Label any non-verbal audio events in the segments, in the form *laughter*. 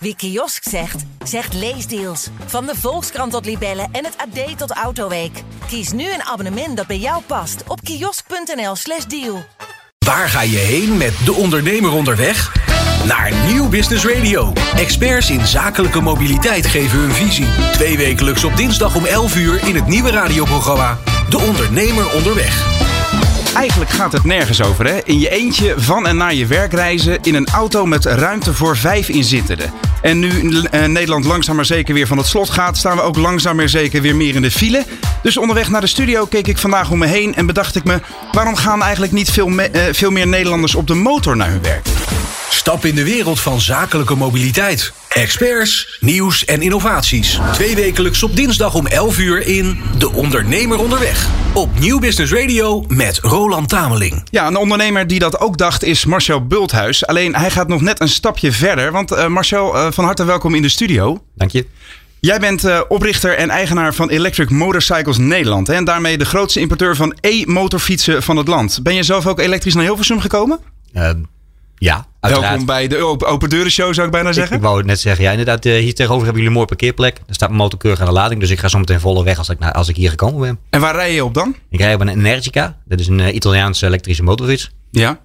Wie kiosk zegt, zegt leesdeals. Van de Volkskrant tot Libellen en het AD tot Autoweek. Kies nu een abonnement dat bij jou past op kiosk.nl/slash deal. Waar ga je heen met De Ondernemer onderweg? Naar Nieuw Business Radio. Experts in zakelijke mobiliteit geven hun visie. Twee wekelijks op dinsdag om 11 uur in het nieuwe radioprogramma De Ondernemer onderweg. Eigenlijk gaat het nergens over, hè? In je eentje van en naar je werk reizen in een auto met ruimte voor vijf inzittenden. En nu eh, Nederland langzaam maar zeker weer van het slot gaat, staan we ook langzaam maar zeker weer meer in de file. Dus onderweg naar de studio keek ik vandaag om me heen en bedacht ik me: waarom gaan eigenlijk niet veel, eh, veel meer Nederlanders op de motor naar hun werk? Stap in de wereld van zakelijke mobiliteit. Experts, nieuws en innovaties. Twee wekelijks op dinsdag om 11 uur in De Ondernemer onderweg. Op Nieuw Business Radio met Roland Tameling. Ja, een ondernemer die dat ook dacht is Marcel Bulthuis. Alleen hij gaat nog net een stapje verder. Want eh, Marcel, eh, van harte welkom in de studio. Dank je. Jij bent eh, oprichter en eigenaar van Electric Motorcycles Nederland. Hè, en daarmee de grootste importeur van e-motorfietsen van het land. Ben je zelf ook elektrisch naar Hilversum gekomen? Ja, uiteraard. Welkom bij de Open, Deuren Show, zou ik bijna zeggen. Ik, ik wou het net zeggen. Ja, inderdaad. Uh, hier tegenover hebben jullie een mooie parkeerplek. Er staat mijn motor keurig aan de lading. Dus ik ga zo meteen volle weg als ik, naar, als ik hier gekomen ben. En waar rij je op dan? Ik rij op een Energica. Dat is een uh, Italiaanse elektrische motorfiets. Ja.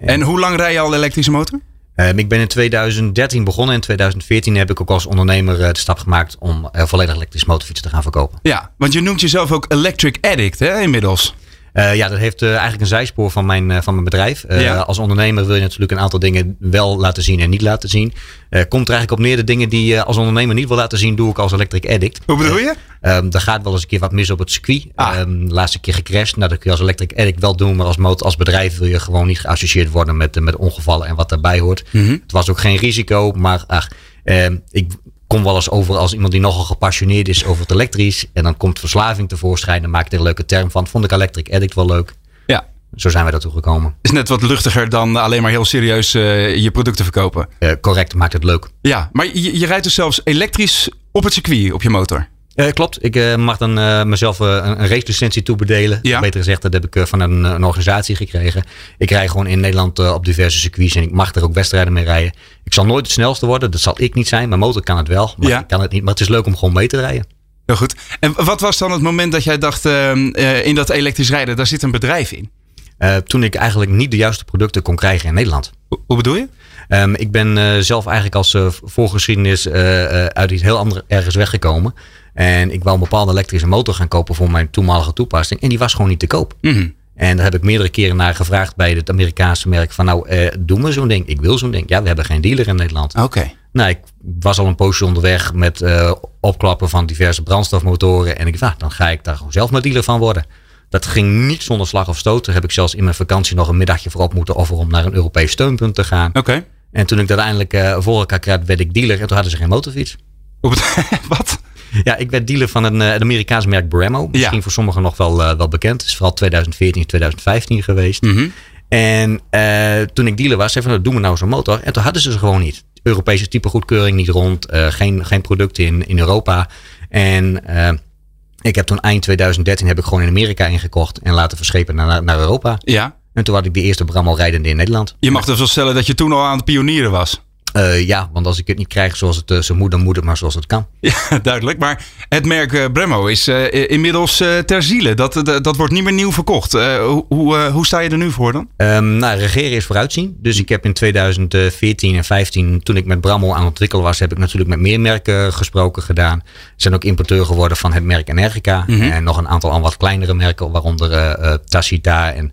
En, en hoe lang rij je al elektrische motor? Uh, ik ben in 2013 begonnen. In 2014 heb ik ook als ondernemer uh, de stap gemaakt om volledig elektrische motorfietsen te gaan verkopen. Ja, want je noemt jezelf ook Electric Addict hè, inmiddels. Uh, ja, dat heeft uh, eigenlijk een zijspoor van mijn, uh, van mijn bedrijf. Ja. Als ondernemer wil je natuurlijk een aantal dingen wel laten zien en niet laten zien. komt er eigenlijk op neer de dingen die je als ondernemer niet wil laten zien, doe ik als electric addict. Hoe bedoel je? Um, er gaat wel eens een keer wat mis op het circuit. Ah. Um, laatste keer gecrashed. Nou, dat kun je als electric addict wel doen, maar als, motor, als bedrijf wil je gewoon niet geassocieerd worden met, met ongevallen en wat daarbij hoort. Mhm. -hmm. Het was ook geen risico, maar ach, ik kom wel eens over als iemand die nogal gepassioneerd is over het elektrisch. En dan komt verslaving tevoorschijn. Dan maak ik er een leuke term van. Vond ik electric addict wel leuk. Ja. Zo zijn we daartoe gekomen. Is net wat luchtiger dan alleen maar heel serieus uh, je producten verkopen. Uh, correct, maakt het leuk. Ja, maar je, je rijdt dus zelfs elektrisch op het circuit op je motor. Uh, klopt. Ik uh, mag dan uh, mezelf een, een race licentie toebedelen. Ja. Beter gezegd, dat heb ik van een, een, organisatie gekregen. Ik rij gewoon in Nederland op diverse circuits en ik mag er ook wedstrijden mee rijden. Ik zal nooit het snelste worden, dat zal ik niet zijn. Mijn motor kan het wel, maar Ja. ik kan het niet. Maar het is leuk om gewoon mee te rijden. Heel goed. En wat was dan het moment dat jij dacht, uh, in dat elektrisch rijden, daar zit een bedrijf in? Toen ik eigenlijk niet de juiste producten kon krijgen in Nederland. Hoe, bedoel je? Um, ik ben zelf eigenlijk als voorgeschiedenis uit iets heel anders ergens weggekomen. En ik wou een bepaalde elektrische motor gaan kopen voor mijn toenmalige toepassing. En die was gewoon niet te koop. Mm -hmm. En daar heb ik meerdere keren naar gevraagd bij het Amerikaanse merk. Van nou, eh, doen we zo'n ding? Ik wil zo'n ding. Ja, we hebben geen dealer in Nederland. Oké. Okay. Nou, ik was al een poosje onderweg met uh, opklappen van diverse brandstofmotoren. En ik dacht, dan ga ik daar gewoon zelf maar dealer van worden. Dat ging niet zonder slag of stoot. Daar heb ik zelfs in mijn vakantie nog een middagje voor op moeten offeren om naar een Europees steunpunt te gaan. Oké. Okay. En toen ik dat eindelijk uh, voor elkaar kreeg, werd ik dealer. En toen hadden ze geen motorfiets. *laughs* Wat? Ja, ik werd dealer van een, het Amerikaanse merk Bremmo. Misschien ja. voor sommigen nog wel, uh, wel bekend. Het is vooral 2014, 2015 geweest. Mm -hmm. En uh, toen ik dealer was, zei van, nou, doe me nou zo'n motor. En toen hadden ze ze gewoon niet. Europese type goedkeuring niet rond. Uh, geen, geen producten in, in Europa. En ik heb toen eind 2013 heb ik gewoon in Amerika ingekocht. En laten verschepen naar, naar Europa. Ja. En toen had ik de eerste Bremmo rijdende in Nederland. Je mag dus wel stellen dat je toen al aan het pionieren was. Uh, ja, want als ik het niet krijg zoals het uh, zo moet, dan moet het maar zoals het kan. Ja, *laughs* duidelijk. Maar het merk uh, Bremmo is inmiddels ter ziele. Dat, dat, wordt niet meer nieuw verkocht. hoe, hoe, hoe sta je er nu voor dan? Um, nou, regeren is vooruitzien. Dus ik heb in 2014 en 2015, toen ik met Bremmo aan het ontwikkelen was, heb ik natuurlijk met meer merken gesproken gedaan. Zijn ook importeur geworden van het merk Energica. Mhm. Mm -hmm. En nog een aantal al wat kleinere merken, waaronder Tacita en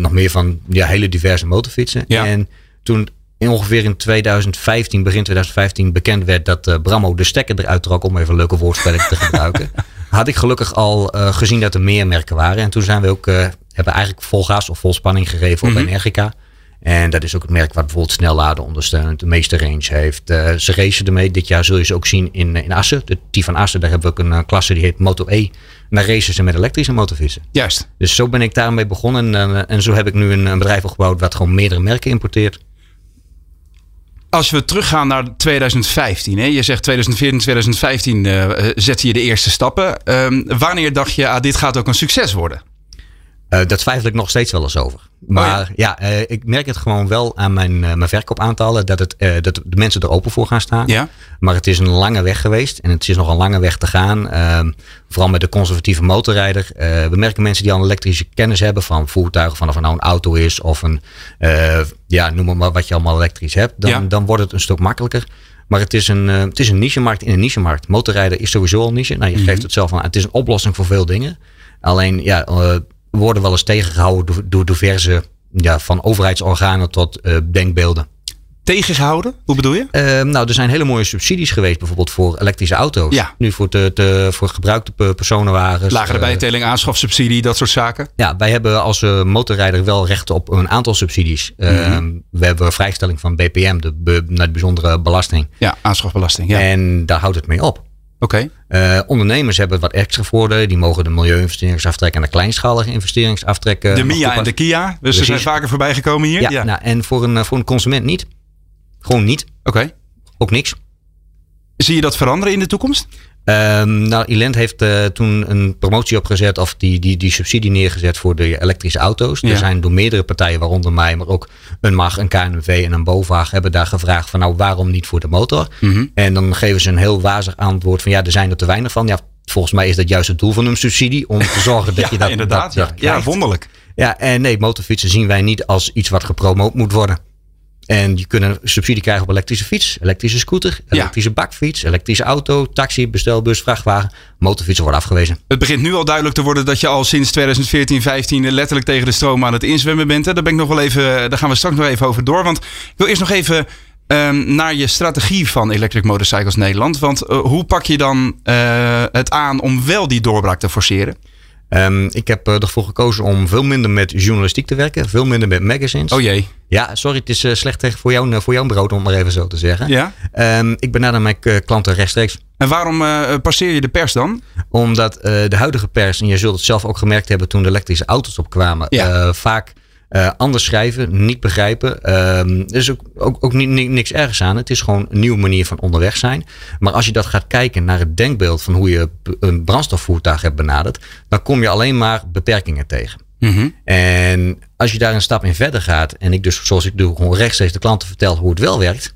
nog meer van ja, hele diverse motorfietsen. Ja. En toen in ongeveer in 2015, begin 2015, bekend werd dat uh, Brammo de stekker eruit trok, om even een leuke woordspelling te gebruiken, *laughs* had ik gelukkig al uh, gezien dat er meer merken waren. En toen zijn we ook, uh, hebben eigenlijk vol gas of vol spanning gegeven op Mhm. Energica. En dat is ook het merk wat bijvoorbeeld snelladen ondersteunt, de meeste range heeft. Uh, ze racen ermee. Dit jaar zul je ze ook zien in, in Assen. De T van Assen, daar hebben we ook een uh, klasse die heet Moto E. En daar racen ze met elektrische motorfietsen. Juist. Dus zo ben ik daarmee begonnen. En, uh, en zo heb ik nu een, een bedrijf opgebouwd wat gewoon meerdere merken importeert. Als we teruggaan naar 2015, hè? je zegt 2014, 2015 uh, zette je de eerste stappen. Um, wanneer dacht je, ah, dit gaat ook een succes worden? Uh, daar twijfel ik nog steeds wel eens over. Maar oh ja, ja uh, ik merk het gewoon wel aan mijn, uh, mijn verkoopaantallen dat, het, dat de mensen er open voor gaan staan. Ja. Maar het is een lange weg geweest en het is nog een lange weg te gaan. Ehm, vooral met de conservatieve motorrijder. we merken mensen die al een elektrische kennis hebben van voertuigen, van of het nou een auto is of een, ja, noem maar wat je allemaal elektrisch hebt. Dan, ja. dan wordt het een stuk makkelijker. Maar het is een, het is een niche-markt in een niche-markt. Motorrijden is sowieso al niche. Nou, je mm -hmm. geeft het zelf aan. Het is een oplossing voor veel dingen. Alleen ja, worden wel eens tegengehouden door, door diverse, ja, van overheidsorganen tot uh, denkbeelden. Tegengehouden? Hoe bedoel je? Uh, nou, er zijn hele mooie subsidies geweest, bijvoorbeeld voor elektrische auto's. Ja. Nu voor, de, de, voor gebruikte personenwagens. Lagere uh, bijtelling, aanschafsubsidie, dat soort zaken. Ja, wij hebben als uh, motorrijder wel recht op een aantal subsidies. Mm -hmm. We hebben vrijstelling van BPM, de, de bijzondere belasting. Ja, aanschafbelasting. Ja. En daar houdt het mee op. Oké. Okay. Uh, ondernemers hebben wat extra voordelen. Die mogen de milieu-investeringsaftrek en de kleinschalige investeringsaftrek. de MIA en de KIA. Dus Precies. ze zijn vaker voorbij gekomen hier. Ja, ja. Nou, en voor een, voor een consument niet. Gewoon niet. Oké. Okay. Ook niks. Zie je dat veranderen in de toekomst? Um, nou, Ilent heeft uh, toen een promotie opgezet of die, die, die subsidie neergezet voor de elektrische auto's. Ja. Er zijn door meerdere partijen, waaronder mij, maar ook een MAG, een KNV en een BOVAG, hebben daar gevraagd van nou waarom niet voor de motor? Mm -hmm. En dan geven ze een heel wazig antwoord van ja, er zijn er te weinig van. Ja, volgens mij is dat juist het doel van een subsidie om te zorgen *laughs* dat ja, je dat inderdaad. Dat, dat ja. ja, wonderlijk. Ja, en nee, motorfietsen zien wij niet als iets wat gepromoot moet worden. En je kunt subsidie krijgen op elektrische fiets, elektrische scooter, elektrische ja. bakfiets, elektrische auto, taxi, bestelbus, vrachtwagen. Motorfietsen worden afgewezen. Het begint nu al duidelijk te worden dat je al sinds 2014, 15 letterlijk tegen de stroom aan het inzwemmen bent. Daar ben ik nog wel even, daar gaan we straks nog even over door. Want ik wil eerst nog even um, naar je strategie van Electric Motorcycles Nederland. Want uh, hoe pak je dan uh, het aan om wel die doorbraak te forceren? Um, ik heb uh, ervoor gekozen om veel minder met journalistiek te werken. Veel minder met magazines. Oh jee. Ja, sorry, het is uh, slecht voor, jou, voor jouw brood, om maar even zo te zeggen. Ja? Um, ik benader mijn uh, klanten rechtstreeks. En waarom uh, passeer je de pers dan? Omdat de huidige pers, en je zult het zelf ook gemerkt hebben toen de elektrische auto's opkwamen, ja. vaak uh, anders schrijven, niet begrijpen. Er is ook, ook, ook niks ergens aan. Het is gewoon een nieuwe manier van onderweg zijn. Maar als je dat gaat kijken naar het denkbeeld van hoe je een brandstofvoertuig hebt benaderd, dan kom je alleen maar beperkingen tegen. Mm -hmm. En als je daar een stap in verder gaat, en ik dus zoals ik doe, gewoon rechtstreeks de klanten vertel hoe het wel werkt,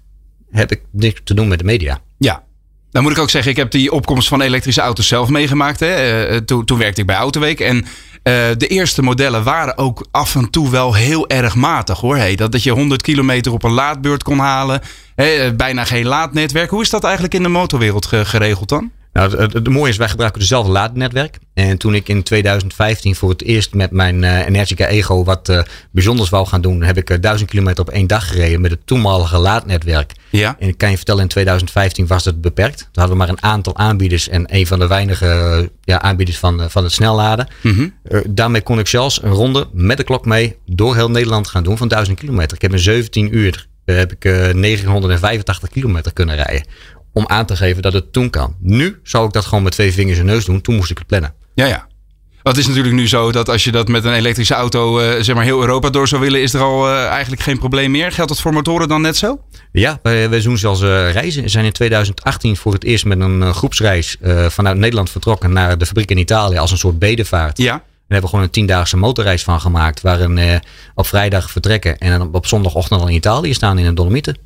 heb ik niks te doen met de media. Ja, dan moet ik ook zeggen, ik heb die opkomst van elektrische auto's zelf meegemaakt. Hè. Uh, toen, toen werkte ik bij Autoweek. En uh, de eerste modellen waren ook af en toe wel heel erg matig hoor. Dat, dat je 100 kilometer op een laadbeurt kon halen. Hè, bijna geen laadnetwerk. Hoe is dat eigenlijk in de motorwereld geregeld dan? Nou, het, het, mooie is, wij gebruiken dezelfde laadnetwerk. En toen ik in 2015 voor het eerst met mijn uh, Energica Ego wat uh, bijzonders wou gaan doen, heb ik uh, 1000 kilometer op één dag gereden met het toenmalige laadnetwerk. Ja. En ik kan je vertellen, in 2015 was het beperkt. Toen hadden we maar een aantal aanbieders en een van de weinige ja, aanbieders van, van het snelladen. Mm -hmm. daarmee kon ik zelfs een ronde met de klok mee door heel Nederland gaan doen van 1000 kilometer. Ik heb in 17 uur heb ik 985 kilometer kunnen rijden om aan te geven dat het toen kan. Nu zou ik dat gewoon met twee vingers en neus doen. Toen moest ik het plannen. Ja, ja. Het is natuurlijk nu zo dat als je dat met een elektrische auto uh, zeg maar heel Europa door zou willen, is er al uh, eigenlijk geen probleem meer. Geldt dat voor motoren dan net zo? Ja, wij, wij doen zelfs uh, reizen. We zijn in 2018 voor het eerst met een groepsreis vanuit Nederland vertrokken naar de fabriek in Italië als een soort bedevaart. Ja. Daar hebben we gewoon een tiendaagse motorreis van gemaakt. Waarin op vrijdag vertrekken en op zondagochtend al in Italië staan in de Dolomieten.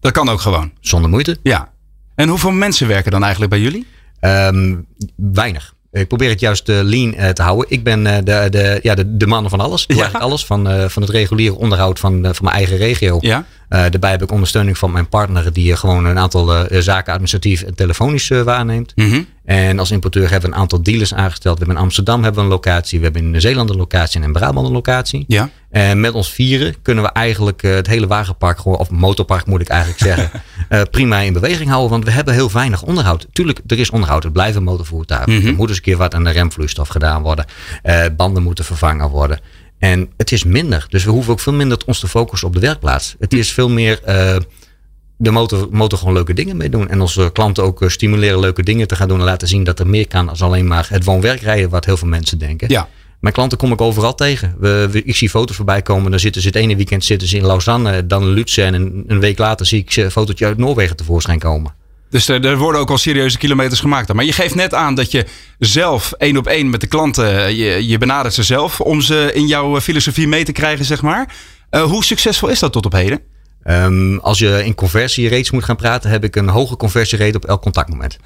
Dat kan ook gewoon. Zonder moeite. Ja. En hoeveel mensen werken dan eigenlijk bij jullie? Um, weinig. Ik probeer het juist uh, lean uh, te houden. Ik ben uh, de, de, ja, de, de man van alles. Ik doe Ja. eigenlijk alles. Van, van het reguliere onderhoud van, van mijn eigen regio. Ja. Daarbij heb ik ondersteuning van mijn partner. Die gewoon een aantal zaken administratief en telefonisch waarneemt. Mhm. En als importeur hebben we een aantal dealers aangesteld. We hebben in Amsterdam hebben we een locatie. We hebben in Nieuw-Zeeland een locatie en in Brabant een locatie. Ja. En met ons vieren kunnen we eigenlijk het hele wagenpark, of motorpark moet ik eigenlijk zeggen, *laughs* prima in beweging houden. Want we hebben heel weinig onderhoud. Tuurlijk, er is onderhoud. Het blijven motorvoertuigen. Mhm. Er moet eens een keer wat aan de remvloeistof gedaan worden. Uh, banden moeten vervangen worden. En het is minder. Dus we hoeven ook veel minder ons te focussen op de werkplaats. Het is veel meer de motor, motor gewoon leuke dingen mee doen. En onze klanten ook uh, stimuleren leuke dingen te gaan doen. En laten zien dat er meer kan dan alleen maar het woon-werkrijden. Wat heel veel mensen denken. Ja. Mijn klanten kom ik overal tegen. We, we, ik zie foto's voorbij komen. Dan zitten ze het ene weekend zitten ze in Lausanne. Dan in Lutsen. En een, een week later zie ik een fotootje uit Noorwegen tevoorschijn komen. Dus er, er worden ook al serieuze kilometers gemaakt. Maar je geeft net aan dat je zelf één op één met de klanten, je, je benadert ze zelf om ze in jouw filosofie mee te krijgen, zeg maar. Eh, hoe succesvol is dat tot op heden? Ehm, als je in conversierates moet gaan praten, heb ik een hoge conversierate op elk contactmoment.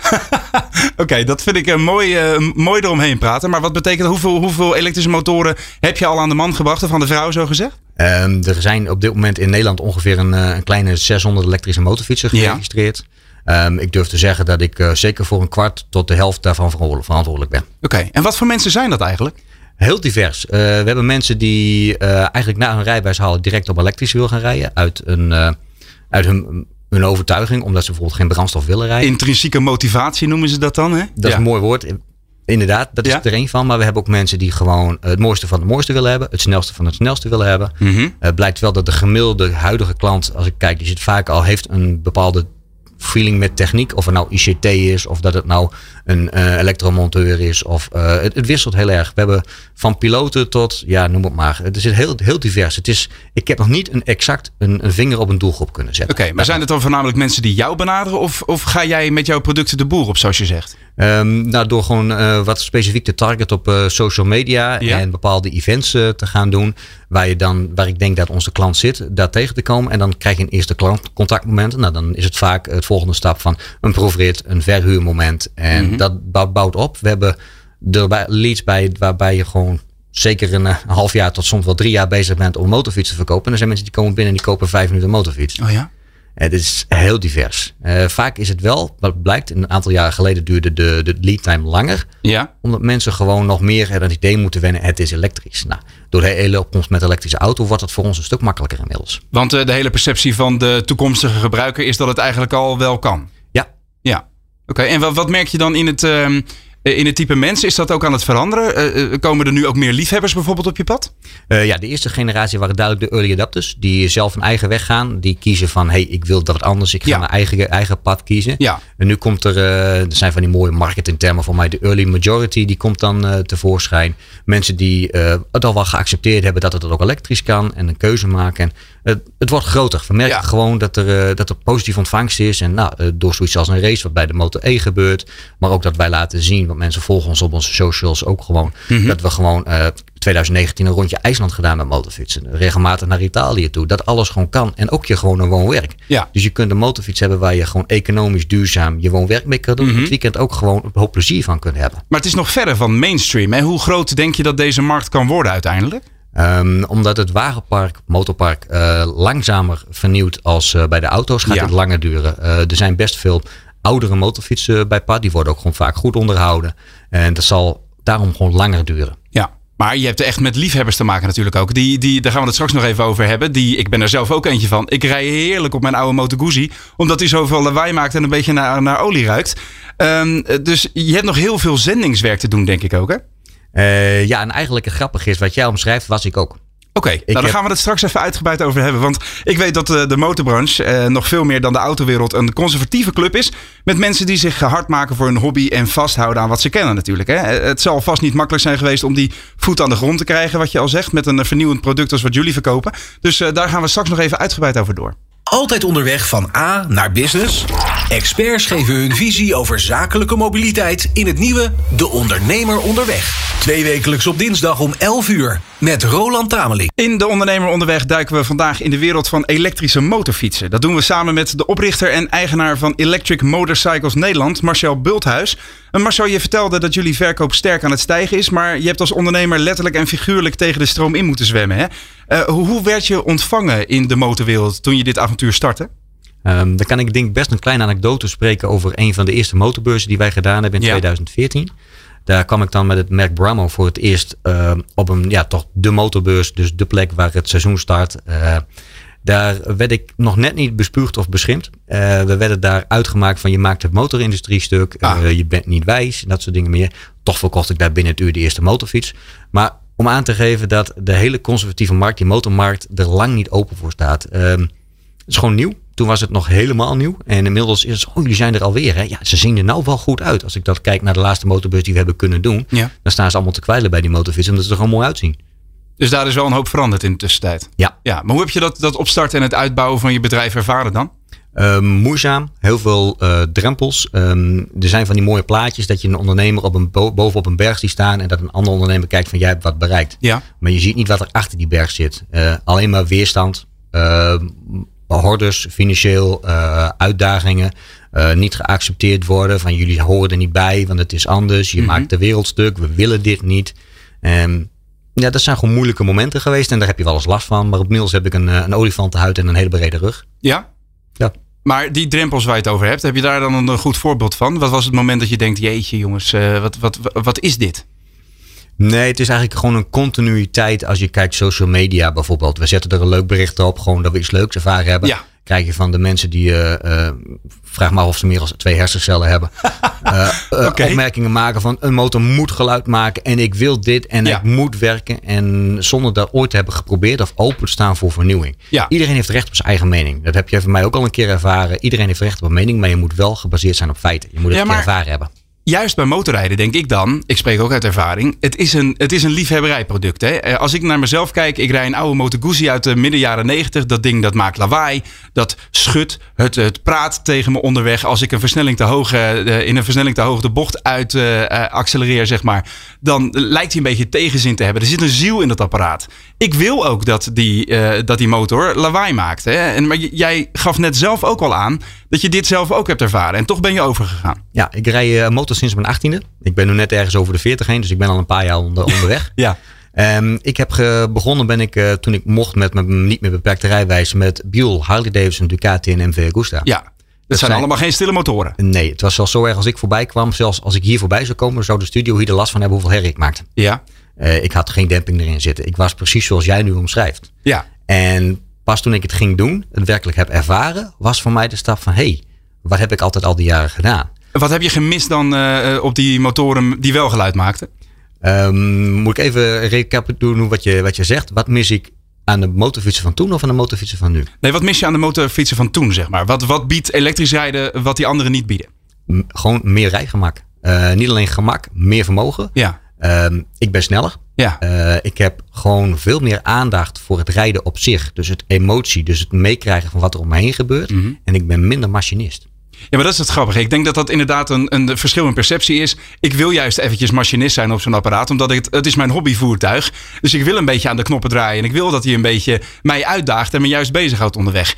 *laughs* Oké, dat vind ik een mooi, uh, mooi eromheen praten. Maar wat betekent hoeveel, hoeveel elektrische motoren heb je al aan de man gebracht of aan de vrouw zo gezegd? Um, er zijn op dit moment in Nederland ongeveer een, eh, een kleine 600 elektrische motorfietsen geregistreerd. Ja. Um, ik durf te zeggen dat ik uh, zeker voor een kwart tot de helft daarvan verantwoordelijk ben. Oké, en wat voor mensen zijn dat eigenlijk? Heel divers. Uh, we hebben mensen die uh, eigenlijk na hun rijbewijs halen direct op elektrisch wil gaan rijden. Uit, een, uit hun, hun overtuiging, omdat ze bijvoorbeeld geen brandstof willen rijden. Intrinsieke motivatie noemen ze dat dan, hè? Dat ja. is een mooi woord. Inderdaad, dat is ja. er een van. Maar we hebben ook mensen die gewoon het mooiste van het mooiste willen hebben. Het snelste van het snelste willen hebben. Mm -hmm. Blijkt wel dat de gemiddelde huidige klant, als ik kijk, die zit vaak al, heeft een bepaalde feeling met techniek. Of het nou ICT is, of dat het nou een uh, elektromonteur is. Of, uh, het, het, wisselt heel erg. We hebben van piloten tot, ja, noem het maar. Het is heel, heel divers. Het is, ik heb nog niet een exact een, vinger op een doelgroep kunnen zetten. Oké, maar zijn het dan voornamelijk mensen die jou benaderen? Of, of ga jij met jouw producten de boer op, zoals je zegt? Um, nou, door gewoon uh, wat specifiek te target op uh, social media ja. en bepaalde events uh, te gaan doen. Waar, je dan, waar ik denk dat onze klant zit, daar tegen te komen. En dan krijg je een eerste klantcontactmoment. Nou, dan is het vaak het volgende stap van een proefrit, een verhuurmoment. En mm -hmm. dat bouwt op. We hebben er leads bij waarbij je gewoon zeker een, een, half jaar tot soms wel drie jaar bezig bent om motorfiets te verkopen. En er zijn mensen die komen binnen en die kopen vijf minuten een motorfiets. Oh ja? Het is heel divers. Uh, vaak is het wel, wat blijkt, een aantal jaren geleden duurde de, de lead time langer. Ja. Omdat mensen gewoon nog meer het idee moeten wennen, het is elektrisch. Nou, door de hele opkomst met elektrische auto wordt het voor ons een stuk makkelijker inmiddels. Want uh, de hele perceptie van de toekomstige gebruiker is dat het eigenlijk al wel kan. Ja. Ja. Oké, okay. en wat, wat merk je dan in het... Uh, in het type mensen is dat ook aan het veranderen? Uh, komen er nu ook meer liefhebbers bijvoorbeeld op je pad? Uh, ja, de eerste generatie waren duidelijk de early adapters. Die zelf een eigen weg gaan. Die kiezen van, hey, ik wil dat anders. Ik ga ja. mijn eigen, eigen pad kiezen. Ja. En nu komt er, uh, er zijn van die mooie marketingtermen voor mij. De early majority, die komt dan tevoorschijn. Mensen die het al wel geaccepteerd hebben dat het ook elektrisch kan. En een keuze maken. En, het wordt groter. We merken ja. gewoon dat er, dat er positief ontvangst is. En nou, door zoiets als een race wat bij de Motor E gebeurt. Maar ook dat wij laten zien want mensen volgen ons op onze socials ook gewoon. Mm -hmm. Dat we gewoon uh, 2019 een rondje IJsland gedaan met motorfietsen. Regelmatig naar Italië toe. Dat alles gewoon kan. En ook je gewoon een woon-werk. Ja. Dus je kunt een motorfiets hebben waar je gewoon economisch duurzaam je woon-werk mee kan doen. Mm -hmm. Het weekend ook gewoon een hoop plezier van kunt hebben. Maar het is nog verder van mainstream. Hè? Hoe groot denk je dat deze markt kan worden uiteindelijk? Um, omdat het wagenpark, motorpark, uh, langzamer vernieuwt als uh, bij de auto's, gaat ja. het langer duren. Uh, er zijn best veel oudere motorfietsen bij pad. Die worden ook gewoon vaak goed onderhouden. En dat zal daarom gewoon langer duren. Ja. Maar je hebt echt met liefhebbers te maken natuurlijk ook. Die, die, daar gaan we het straks nog even over hebben. Die, ik ben er zelf ook eentje van. Ik rij heerlijk op mijn oude Moto Guzzi. Omdat hij zoveel lawaai maakt en een beetje naar, naar olie ruikt. Um, dus je hebt nog heel veel zendingswerk te doen, denk ik ook hè? Uh, ja, en eigenlijk het grappige is, wat jij omschrijft, was ik ook. Oké, okay, nou, dan gaan we het straks even uitgebreid over hebben. Want ik weet dat de, de motorbranche eh, nog veel meer dan de autowereld een conservatieve club is. Met mensen die zich hard maken voor hun hobby en vasthouden aan wat ze kennen natuurlijk. Hè. Het zal vast niet makkelijk zijn geweest om die voet aan de grond te krijgen, wat je al zegt, met een vernieuwend product als wat jullie verkopen. Dus uh, daar gaan we straks nog even uitgebreid over door. Altijd onderweg van A naar business? Experts geven hun visie over zakelijke mobiliteit in het nieuwe De Ondernemer Onderweg. Twee wekelijks op dinsdag om 11 uur met Roland Tameling. In De Ondernemer Onderweg duiken we vandaag in de wereld van elektrische motorfietsen. Dat doen we samen met de oprichter en eigenaar van Electric Motorcycles Nederland, Marcel Bulthuis. En Marcel, je vertelde dat jullie verkoop sterk aan het stijgen is, maar je hebt als ondernemer letterlijk en figuurlijk tegen de stroom in moeten zwemmen. Hè? Uh, hoe werd je ontvangen in de motorwereld toen je dit avontuur startte? Um, dan kan ik denk best een kleine anekdote spreken over een van de eerste motorbeurzen die wij gedaan hebben in ja. 2014. Daar kwam ik dan met het merk Bramo voor het eerst uh, op een, ja, toch de motorbeurs, dus de plek waar het seizoen start. Uh, daar werd ik nog net niet bespuugd of beschimpt. Uh, we werden daar uitgemaakt van je maakt het motorindustrie stuk, ah. je bent niet wijs, dat soort dingen meer. Toch verkocht ik daar binnen het uur de eerste motorfiets. Maar om aan te geven dat de hele conservatieve markt, die motormarkt, er lang niet open voor staat. Um, het is gewoon nieuw. Toen was het nog helemaal nieuw. En inmiddels is het, oh, jullie zijn er alweer. Hè? Ja, ze zien er nou wel goed uit. Als ik dat kijk naar de laatste motorbus die we hebben kunnen doen. Ja. Dan staan ze allemaal te kwijlen bij die motorfiets. Omdat ze er gewoon mooi uitzien. Dus daar is wel een hoop veranderd in de tussentijd. Ja. ja maar hoe heb je dat, dat opstarten en het uitbouwen van je bedrijf ervaren dan? Ehm, moeizaam, heel veel uh, drempels. Um, er zijn van die mooie plaatjes dat je een ondernemer op een bo boven op een berg ziet staan en dat een ander ondernemer kijkt van jij hebt wat bereikt. Ja. Maar je ziet niet wat er achter die berg zit. Uh, alleen maar weerstand, uh, hordes, financieel, uitdagingen. niet geaccepteerd worden van jullie horen er niet bij, want het is anders. Je mm -hmm. maakt de wereld stuk, we willen dit niet. Um, ja, dat zijn gewoon moeilijke momenten geweest en daar heb je wel eens last van. Maar op Niels heb ik een, een olifantenhuid en een hele brede rug. Ja? Ja. Maar die drempels waar je het over hebt, heb je daar dan een goed voorbeeld van? Wat was het moment dat je denkt, jeetje jongens, wat, wat, wat is dit? Nee, het is eigenlijk gewoon een continuïteit als je kijkt social media bijvoorbeeld. We zetten er een leuk bericht op, gewoon dat we iets leuks ervaren hebben. Ja. Krijg je van de mensen die, uh, uh, vraag maar of ze meer dan twee hersencellen hebben. *laughs* uh, okay. Opmerkingen maken van een motor moet geluid maken en ik wil dit en Ja. ik moet werken. En zonder dat ooit te hebben geprobeerd of open te staan voor vernieuwing. Ja. Iedereen heeft recht op zijn eigen mening. Dat heb je van mij ook al een keer ervaren. Iedereen heeft recht op een mening, maar je moet wel gebaseerd zijn op feiten. Je moet het Ja, maar- ervaren hebben. Juist bij motorrijden denk ik dan, ik spreek ook uit ervaring, het is een, het is een liefhebberijproduct. Hè? Eh, Als ik naar mezelf kijk, ik rij een oude Moto Guzzi uit de midden jaren 90. Dat ding dat maakt lawaai, dat schudt, het, het praat tegen me onderweg. Als ik een versnelling te hoog, eh, in een versnelling te hoog de bocht uit eh, accelereer, zeg maar, dan lijkt hij een beetje tegenzin te hebben. Er zit een ziel in dat apparaat. Ik wil ook dat die, dat die motor lawaai maakt. Hè? En, maar jij gaf net zelf ook al aan dat je dit zelf ook hebt ervaren. En toch ben je overgegaan. Ja, ik rij motor sinds mijn achttiende. Ik ben nu net ergens over de 40 heen, dus ik ben al een paar jaar onder, onderweg. *laughs* Ja. Ehm, ik heb ge- begonnen ben ik eh, toen ik mocht met mijn niet meer beperkte rijwijs met Buell, Harley Davidson, Ducati en MV Agusta. Ja, dat zijn, zijn- allemaal geen stille motoren. Nee, het was zelfs zo erg als ik voorbij kwam. Zelfs als ik hier voorbij zou komen, zou de studio hier er last van hebben hoeveel herrie ik maakte. Ja, Eh, ik had geen demping erin zitten. Ik was precies zoals jij nu omschrijft. ja, En pas toen ik het ging doen, het werkelijk heb ervaren, was voor mij de stap van hé, hey, wat heb ik altijd al die jaren gedaan? Wat heb je gemist dan eh, op die motoren die wel geluid maakten? Ehm, moet ik even recapituleren doen wat je, wat je zegt? Wat mis ik aan de motorfietsen van toen of aan de motorfietsen van nu? Nee, wat mis je aan de motorfietsen van toen, zeg maar? Wat, wat biedt elektrisch rijden wat die anderen niet bieden? M- gewoon meer rijgemak. Eh, niet alleen gemak, meer vermogen. Ja, Ehm, ik ben sneller. ja, Eh, ik heb gewoon veel meer aandacht voor het rijden op zich. Dus het emotie, dus het meekrijgen van wat er om me heen gebeurt. Mhm. En ik ben minder machinist. Ja, maar dat is het grappige. Ik denk dat dat inderdaad een, een verschil in perceptie is. Ik wil juist eventjes machinist zijn op zo'n apparaat, omdat ik het, het is mijn hobbyvoertuig. Dus ik wil een beetje aan de knoppen draaien. En ik wil dat hij een beetje mij uitdaagt en me juist bezighoudt onderweg.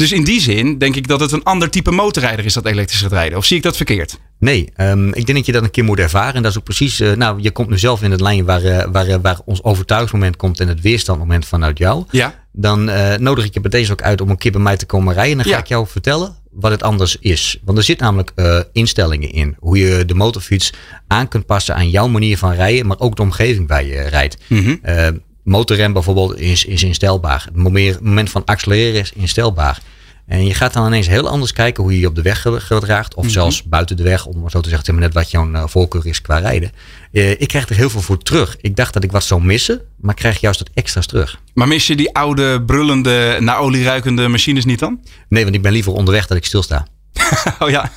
Dus in die zin denk ik dat het een ander type motorrijder is, dat elektrisch gaat rijden. Of zie ik dat verkeerd? Nee, ehm, ik denk dat je dat een keer moet ervaren. En dat is ook precies, eh, nou, je komt nu zelf in het lijn waar, eh, waar, eh, waar ons overtuigingsmoment komt en het weerstandmoment vanuit jou. Ja, Dan nodig ik je bij deze ook uit om een keer bij mij te komen rijden. En dan ga ik jou vertellen wat het anders is. Want er zit namelijk eh, instellingen in. Hoe je de motorfiets aan kunt passen aan jouw manier van rijden. Maar ook de omgeving waar je rijdt. Mhm. Eh, motorrem bijvoorbeeld is, is instelbaar. Het moment van accelereren is instelbaar. En je gaat dan ineens heel anders kijken hoe je je op de weg ge- gedraagt. Of zelfs buiten de weg, om zo te zeggen, maar net wat jouw eh, voorkeur is qua rijden. Eh, ik krijg er heel veel voor terug. Ik dacht dat ik wat zou missen, maar ik krijg juist wat extra's terug. maar mis je die oude, brullende, naar olie ruikende machines niet dan? Nee, want ik ben liever onderweg dat ik stilsta. *laughs* Oh ja,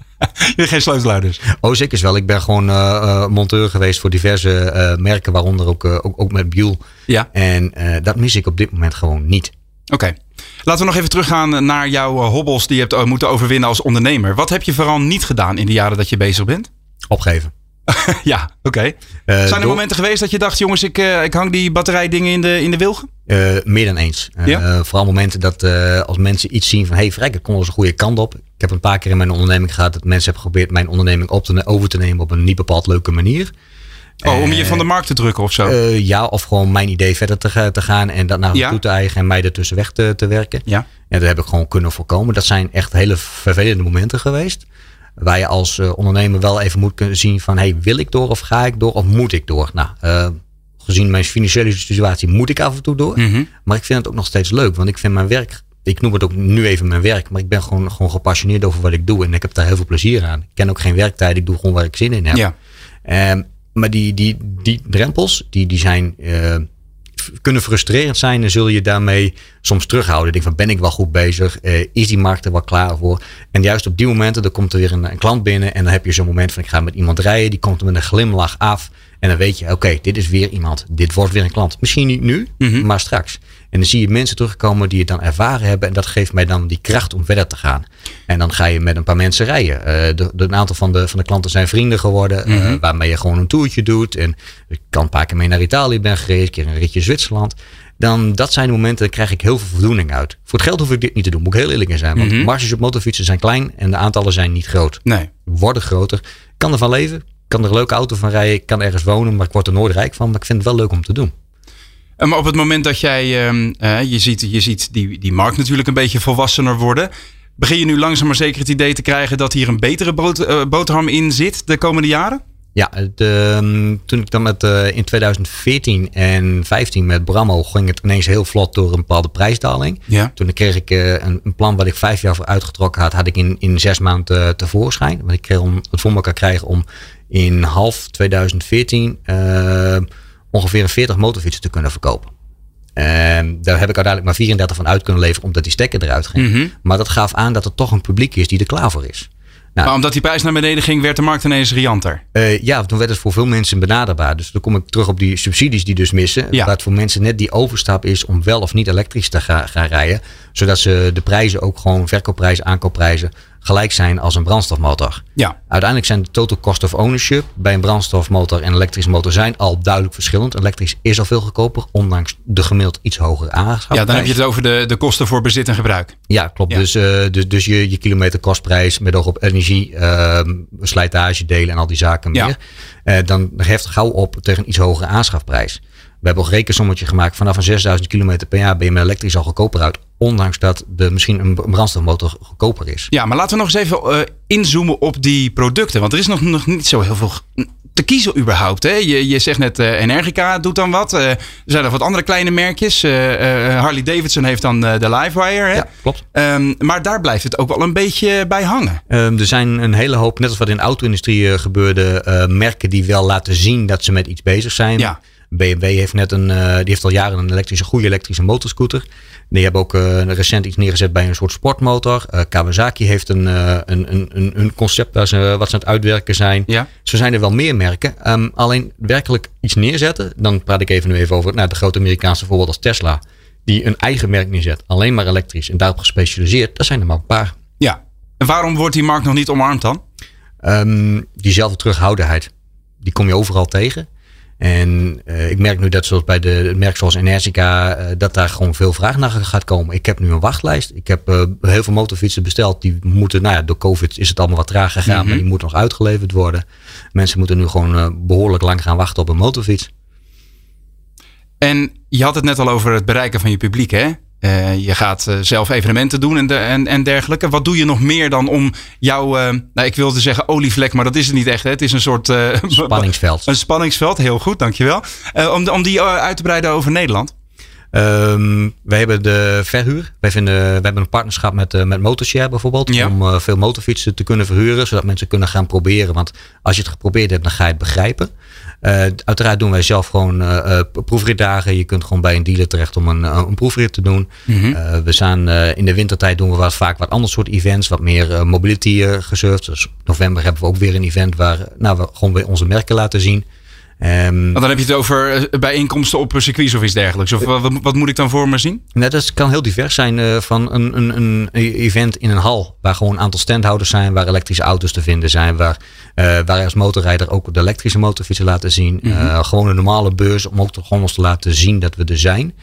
*laughs* je geen sleutelaar dus. Oh, zeker wel. Ik ben gewoon eh, monteur geweest voor diverse merken, waaronder ook, ook, ook met Buell. Ja. En dat mis ik op dit moment gewoon niet. Oké. Laten we nog even teruggaan naar jouw eh, hobbels die je hebt eh, moeten overwinnen als ondernemer. Wat heb je vooral niet gedaan in de jaren dat je bezig bent? Opgeven. *laughs* ja, oké. Eh, Zijn er door- momenten geweest dat je dacht, jongens, ik, ik hang die batterijdingen in de, in de wilgen? Meer dan eens. Ja? vooral momenten dat als mensen iets zien van... hey, vrek, ik kon eens een goede kant op. Ik heb een paar keer in mijn onderneming gehad... dat mensen hebben geprobeerd mijn onderneming op te, over te nemen... op een niet bepaald leuke manier. Oh, om je van de markt te drukken of zo? Eh, ja, of gewoon mijn idee verder te, te gaan... en dat naar Ja. toe te eigen en mij ertussen weg te, te werken. ja. Ja, dat heb ik gewoon kunnen voorkomen. Dat zijn echt hele vervelende momenten geweest. Waar je als eh, ondernemer wel even moet kunnen zien van... Hey, wil ik door of ga ik door of moet ik door? Nou, eh, gezien mijn financiële situatie moet ik af en toe door. Mhm. Maar ik vind het ook nog steeds leuk. Want ik vind mijn werk... Ik noem het ook nu even mijn werk. Maar ik ben gewoon, gewoon gepassioneerd over wat ik doe. En ik heb daar heel veel plezier aan. Ik ken ook geen werktijd. Ik doe gewoon waar ik zin in heb. Ja. Ehm, maar die, die, die drempels, die, die zijn, eh, kunnen frustrerend zijn. En zul je daarmee soms terughouden. Denk van, ben ik wel goed bezig? Eh, is die markt er wel klaar voor? En juist op die momenten, dan komt er weer een, een klant binnen. En dan heb je zo'n moment van, ik ga met iemand rijden. Die komt er met een glimlach af. En dan weet je, oké, dit is weer iemand. Dit wordt weer een klant. Misschien niet nu, Mhm. maar straks. En dan zie je mensen terugkomen die het dan ervaren hebben. En dat geeft mij dan die kracht om verder te gaan. En dan ga je met een paar mensen rijden. Eh, de, de, een aantal van de, van de klanten zijn vrienden geworden. eh, Mhm. waarmee je gewoon een toertje doet. En ik kan een paar keer mee naar Italië ben geweest. Een keer een ritje Zwitserland. Dan, dat zijn de momenten, daar krijg ik heel veel voldoening uit. Voor het geld hoef ik dit niet te doen. Moet ik heel eerlijk in zijn. Want Mhm. marges op motorfietsen zijn klein. En de aantallen zijn niet groot. Nee. Worden groter. Kan ervan leven. Kan er een leuke auto van rijden. Ik kan ergens wonen. Maar ik word er nooit rijk van. Maar ik vind het wel leuk om te doen. Eh, Maar op het moment dat jij, ehm, eh, je ziet, je ziet die, die markt natuurlijk een beetje volwassener worden. Begin je nu langzaam maar zeker het idee te krijgen dat hier een betere eh, boterham in zit de komende jaren? Ja, de, ehm, toen ik dan met, eh, in 2014 en 15 met Brammo ging het ineens heel vlot door een bepaalde prijsdaling. Ja. Toen kreeg ik eh, een, een plan wat ik vijf jaar voor uitgetrokken had, had ik in, in zes maanden tevoorschijn. Want ik kreeg om het voor elkaar krijgen om in half 2014 eh, ongeveer een 40 motorfietsen te kunnen verkopen. En daar heb ik uiteindelijk maar 34 van uit kunnen leveren omdat die stekker eruit ging. Mhm. Maar dat gaf aan dat er toch een publiek is die er klaar voor is. Nou, Maar omdat die prijs naar beneden ging, werd de markt ineens rianter. eh, ja, toen werd het voor veel mensen benaderbaar. Dus dan kom ik terug op die subsidies die dus missen. Ja. Waar het voor mensen net die overstap is om wel of niet elektrisch te gaan, gaan rijden. Zodat ze de prijzen ook gewoon, verkoopprijzen, aankoopprijzen, gelijk zijn als een brandstofmotor. Ja. Uiteindelijk zijn de total cost of ownership bij een brandstofmotor en een elektrische motor zijn al duidelijk verschillend. Elektrisch is al veel goedkoper, ondanks de gemiddeld iets hogere aanschaf. ja, dan heb je het over de, de kosten voor bezit en gebruik. Ja, klopt. Ja. Dus, eh, dus, dus je, je kilometerkostprijs met oog op energie, ehm slijtage delen en al die zaken Ja. meer. Eh, dan heft gauw op tegen een iets hogere aanschafprijs. We hebben ook een rekensommetje gemaakt. Vanaf een 6000 kilometer per jaar ben je met elektrisch al goedkoper uit. Ondanks dat de, misschien een brandstofmotor goedkoper is. Ja, maar laten we nog eens even eh, inzoomen op die producten. Want er is nog, nog niet zo heel veel te kiezen überhaupt. Hè? Je, je zegt net eh, Energica doet dan wat. Eh, er zijn nog wat andere kleine merkjes. Harley Davidson heeft dan de Livewire. Hè? Ja, klopt. Ehm, maar daar blijft het ook wel een beetje bij hangen. Ehm, er zijn een hele hoop, net als wat in de auto-industrie gebeurde, merken die wel laten zien dat ze met iets bezig zijn. Ja. BMW heeft net een, eh, die heeft al jaren een elektrische, goede elektrische motorscooter. Die hebben ook eh, recent iets neergezet bij een soort sportmotor. Eh, Kawasaki heeft een, een, een, een, een concept waar ze, wat ze aan het uitwerken zijn. Ja. Zo zijn er wel meer merken. Ehm, alleen werkelijk iets neerzetten. Dan praat ik even nu even over nou, de grote Amerikaanse voorbeeld als Tesla. Die een eigen merk neerzet. Alleen maar elektrisch en daarop gespecialiseerd. Dat zijn er maar een paar. Ja. En waarom wordt die markt nog niet omarmd dan? Ehm, diezelfde terughoudendheid, die kom je overal tegen. En eh, ik merk nu dat zoals bij de merk zoals Energica, eh, dat daar gewoon veel vraag naar gaat komen. Ik heb nu een wachtlijst. Ik heb eh, heel veel motorfietsen besteld. Die moeten, nou ja, door COVID is het allemaal wat traag gegaan, Mhm. maar die moeten nog uitgeleverd worden. Mensen moeten nu gewoon eh, behoorlijk lang gaan wachten op een motorfiets. En je had het net al over het bereiken van je publiek, hè? Eh, je gaat eh, zelf evenementen doen en, de, en, en dergelijke. Wat doe je nog meer dan om jouw, eh, nou, ik wilde zeggen olievlek, maar dat is het niet echt. Hè? Het is een soort *laughs* Spanningsveld. Een spanningsveld, heel goed, dankjewel. Om, om die uit te breiden over Nederland. Ehm wij hebben de verhuur. Wij vinden, we hebben een partnerschap met, met Motorshare bijvoorbeeld. Ja. Om veel motorfietsen te kunnen verhuren. Zodat mensen kunnen gaan proberen. Want als je het geprobeerd hebt, dan ga je het begrijpen. Eh, uiteraard doen wij zelf gewoon eh, eh, proefritdagen. Je kunt gewoon bij een dealer terecht om een, een proefrit te doen. Mhm. We staan in de wintertijd doen we wat, vaak wat ander soort events. Wat meer mobility gesurfd. Dus november hebben we ook weer een event waar nou, we gewoon weer onze merken laten zien. Ehm, dan heb je het over eh, bijeenkomsten op een circuit of iets dergelijks. Of wat, wat moet ik dan voor me zien? Net dat kan heel divers zijn eh, van een, een, een event in een hal. Waar gewoon een aantal standhouders zijn. Waar elektrische auto's te vinden zijn. Waar, eh waar als motorrijder ook de elektrische motorfietsen laten zien. Eh, gewoon een normale beurs om ook toch gewoon ons te laten zien dat we er zijn.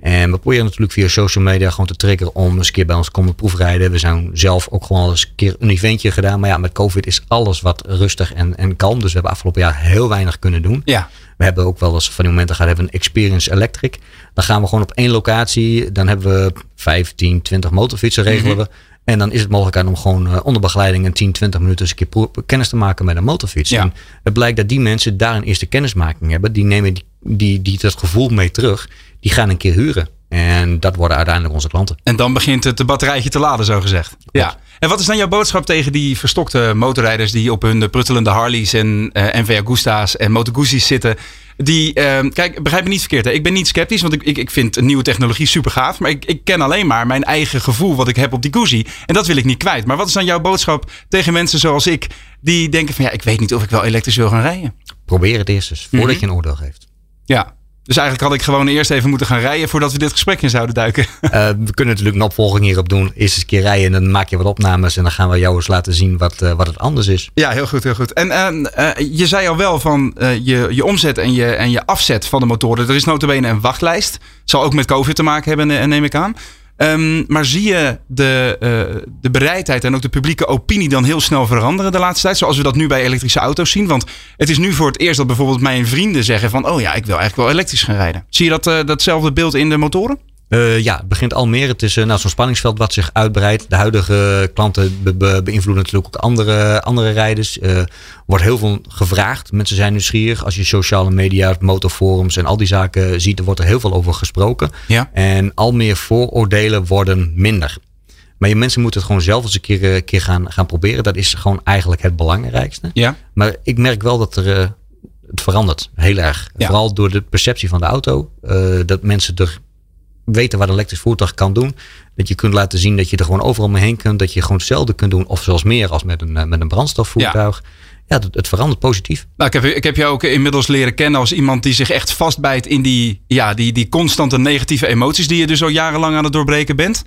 En we proberen natuurlijk via social media gewoon te triggeren om eens een keer bij ons komen proefrijden. We zijn zelf ook gewoon eens een keer een eventje gedaan. Maar ja, met COVID is alles wat rustig en, en kalm. Dus we hebben afgelopen jaar heel weinig kunnen doen. Ja. We hebben ook wel eens van die momenten gehad, hebben we een Experience Electric. Dan gaan we gewoon op één locatie. Dan hebben we 15, 20 motorfietsen regelen we. En dan is het mogelijk om gewoon eh, onder begeleiding een 10, 20 minuten eens een keer kennis te maken met een motorfiets. Ja. En het blijkt dat die mensen daar een eerste kennismaking hebben. Die nemen die, die, die dat gevoel mee terug. Die gaan een keer huren. En dat worden uiteindelijk onze klanten. En dan begint het batterijtje te laden, zo gezegd. Ja. En wat is dan jouw boodschap tegen die verstokte motorrijders die op hun pruttelende Harleys en eh NV Agusta's en Moto Guzzi's zitten? Die, eh, kijk, begrijp me niet verkeerd. Hè? Ik ben niet sceptisch, want ik, ik, ik vind nieuwe technologie super gaaf. Maar ik, ik ken alleen maar mijn eigen gevoel wat ik heb op die Guzzi. En dat wil ik niet kwijt. Maar wat is dan jouw boodschap tegen mensen zoals ik, die denken van ja, ik weet niet of ik wel elektrisch wil gaan rijden? probeer het eerst eens voordat Mhm. je een oordeel geeft. Ja. Dus eigenlijk had ik gewoon eerst even moeten gaan rijden voordat we dit gesprek in zouden duiken. Eh, we kunnen natuurlijk een opvolging hierop doen. Eerst eens een keer rijden en dan maak je wat opnames. En dan gaan we jou eens laten zien wat, eh, wat het anders is. Ja, heel goed, heel goed. En eh, je zei al wel van je, je omzet en je, en je afzet van de motoren. Er is notabene een wachtlijst. Zal ook met COVID te maken hebben, neem ik aan. Ehm, maar zie je de, eh, de bereidheid en ook de publieke opinie dan heel snel veranderen de laatste tijd? Zoals we dat nu bij elektrische auto's zien. Want het is nu voor het eerst dat bijvoorbeeld mijn vrienden zeggen van... oh ja, ik wil eigenlijk wel elektrisch gaan rijden. Zie je dat, eh, datzelfde beeld in de motoren? Eh, ja, het begint al meer. Het is eh, nou, zo'n spanningsveld wat zich uitbreidt. De huidige klanten be- be- beïnvloeden natuurlijk ook andere, andere rijders. Er wordt heel veel gevraagd. Mensen zijn nieuwsgierig. Als je sociale media, motorforums en al die zaken ziet, er wordt er heel veel over gesproken. Ja. En al meer vooroordelen worden minder. Maar je mensen moeten het gewoon zelf eens een keer, eh, keer gaan, gaan proberen. Dat is gewoon eigenlijk het belangrijkste. Ja. Maar ik merk wel dat er, eh, het verandert heel erg. Ja. Vooral door de perceptie van de auto. eh, dat mensen er weten wat een elektrisch voertuig kan doen. Dat je kunt laten zien dat je er gewoon overal mee heen kunt. Dat je gewoon hetzelfde kunt doen. Of zelfs meer als met een, eh, met een brandstofvoertuig. Ja, het, verandert positief. Nou, ik heb, ik heb je ook inmiddels leren kennen als iemand die zich echt vastbijt in die, ja, die, die constante negatieve emoties die je dus al jarenlang aan het doorbreken bent.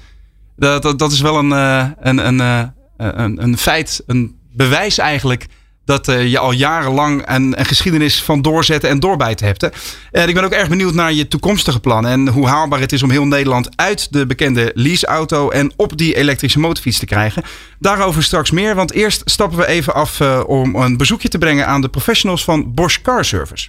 Dat, dat, dat is wel een, eh, een, een, eh, een, een feit, een bewijs eigenlijk dat eh, je al jarenlang een, een geschiedenis van doorzetten en doorbijten hebt. Hè? En ik ben ook erg benieuwd naar je toekomstige plannen en hoe haalbaar het is om heel Nederland uit de bekende leaseauto en op die elektrische motorfiets te krijgen. Daarover straks meer, want eerst stappen we even af eh, om een bezoekje te brengen aan de professionals van Bosch Car Service.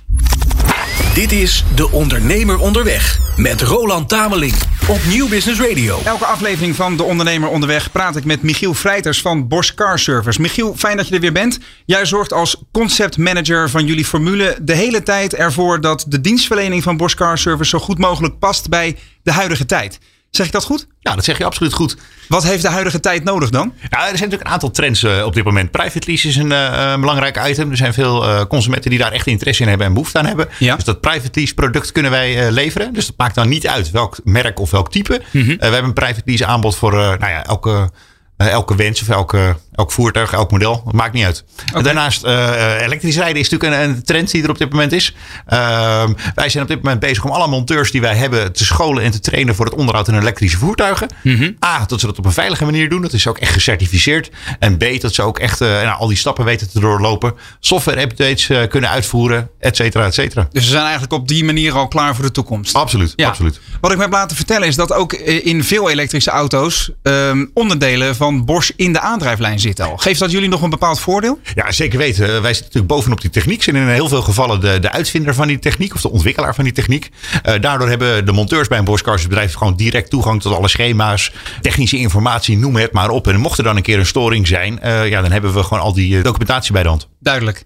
Dit is De Ondernemer Onderweg met Roland Tameling op Nieuw Business Radio. Elke aflevering van De Ondernemer Onderweg praat ik met Michiel Vrijters van Bosch Car Service. Michiel, fijn dat je er weer bent. Jij zorgt als concept manager van jullie formule de hele tijd ervoor dat de dienstverlening van Bosch Car Service zo goed mogelijk past bij de huidige tijd. Zeg ik dat goed? Ja, dat zeg je absoluut goed. Wat heeft de huidige tijd nodig dan? Ja, er zijn natuurlijk een aantal trends eh, op dit moment. Private lease is een een belangrijk item. Er zijn veel eh, consumenten die daar echt interesse in hebben en behoefte aan hebben. Ja. Dus dat private lease product kunnen wij leveren. Dus dat maakt dan niet uit welk merk of welk type. Mhm. We hebben een private lease aanbod voor nou ja, elke, elke wens of elke, elk voertuig, elk model. Dat maakt niet uit. Daarnaast, eh, elektrisch rijden is natuurlijk een, een trend die er op dit moment is. Ehm, wij zijn op dit moment bezig om alle monteurs die wij hebben te scholen en te trainen voor het onderhoud in elektrische voertuigen. Mhm. A, dat ze dat op een veilige manier doen. Dat is ook echt gecertificeerd. En B, dat ze ook echt eh, nou, al die stappen weten te doorlopen. Software updates eh, kunnen uitvoeren, et cetera, et cetera. Dus we zijn eigenlijk op die manier al klaar voor de toekomst. Absoluut, Ja. absoluut. Wat ik me heb laten vertellen is dat ook eh, in veel elektrische auto's ehm, onderdelen van Bosch in de aandrijflijn zitten al. Geeft dat jullie nog een bepaald voordeel? Ja, zeker weten. Wij zitten natuurlijk bovenop die techniek. Zijn in heel veel gevallen de, de uitvinder van die techniek of de ontwikkelaar van die techniek. Eh, daardoor hebben de monteurs bij een Bosch Car Service bedrijf gewoon direct toegang tot alle schema's, technische informatie, noem het maar op. En mocht er dan een keer een storing zijn, eh, ja, dan hebben we gewoon al die eh, documentatie bij de hand. Duidelijk.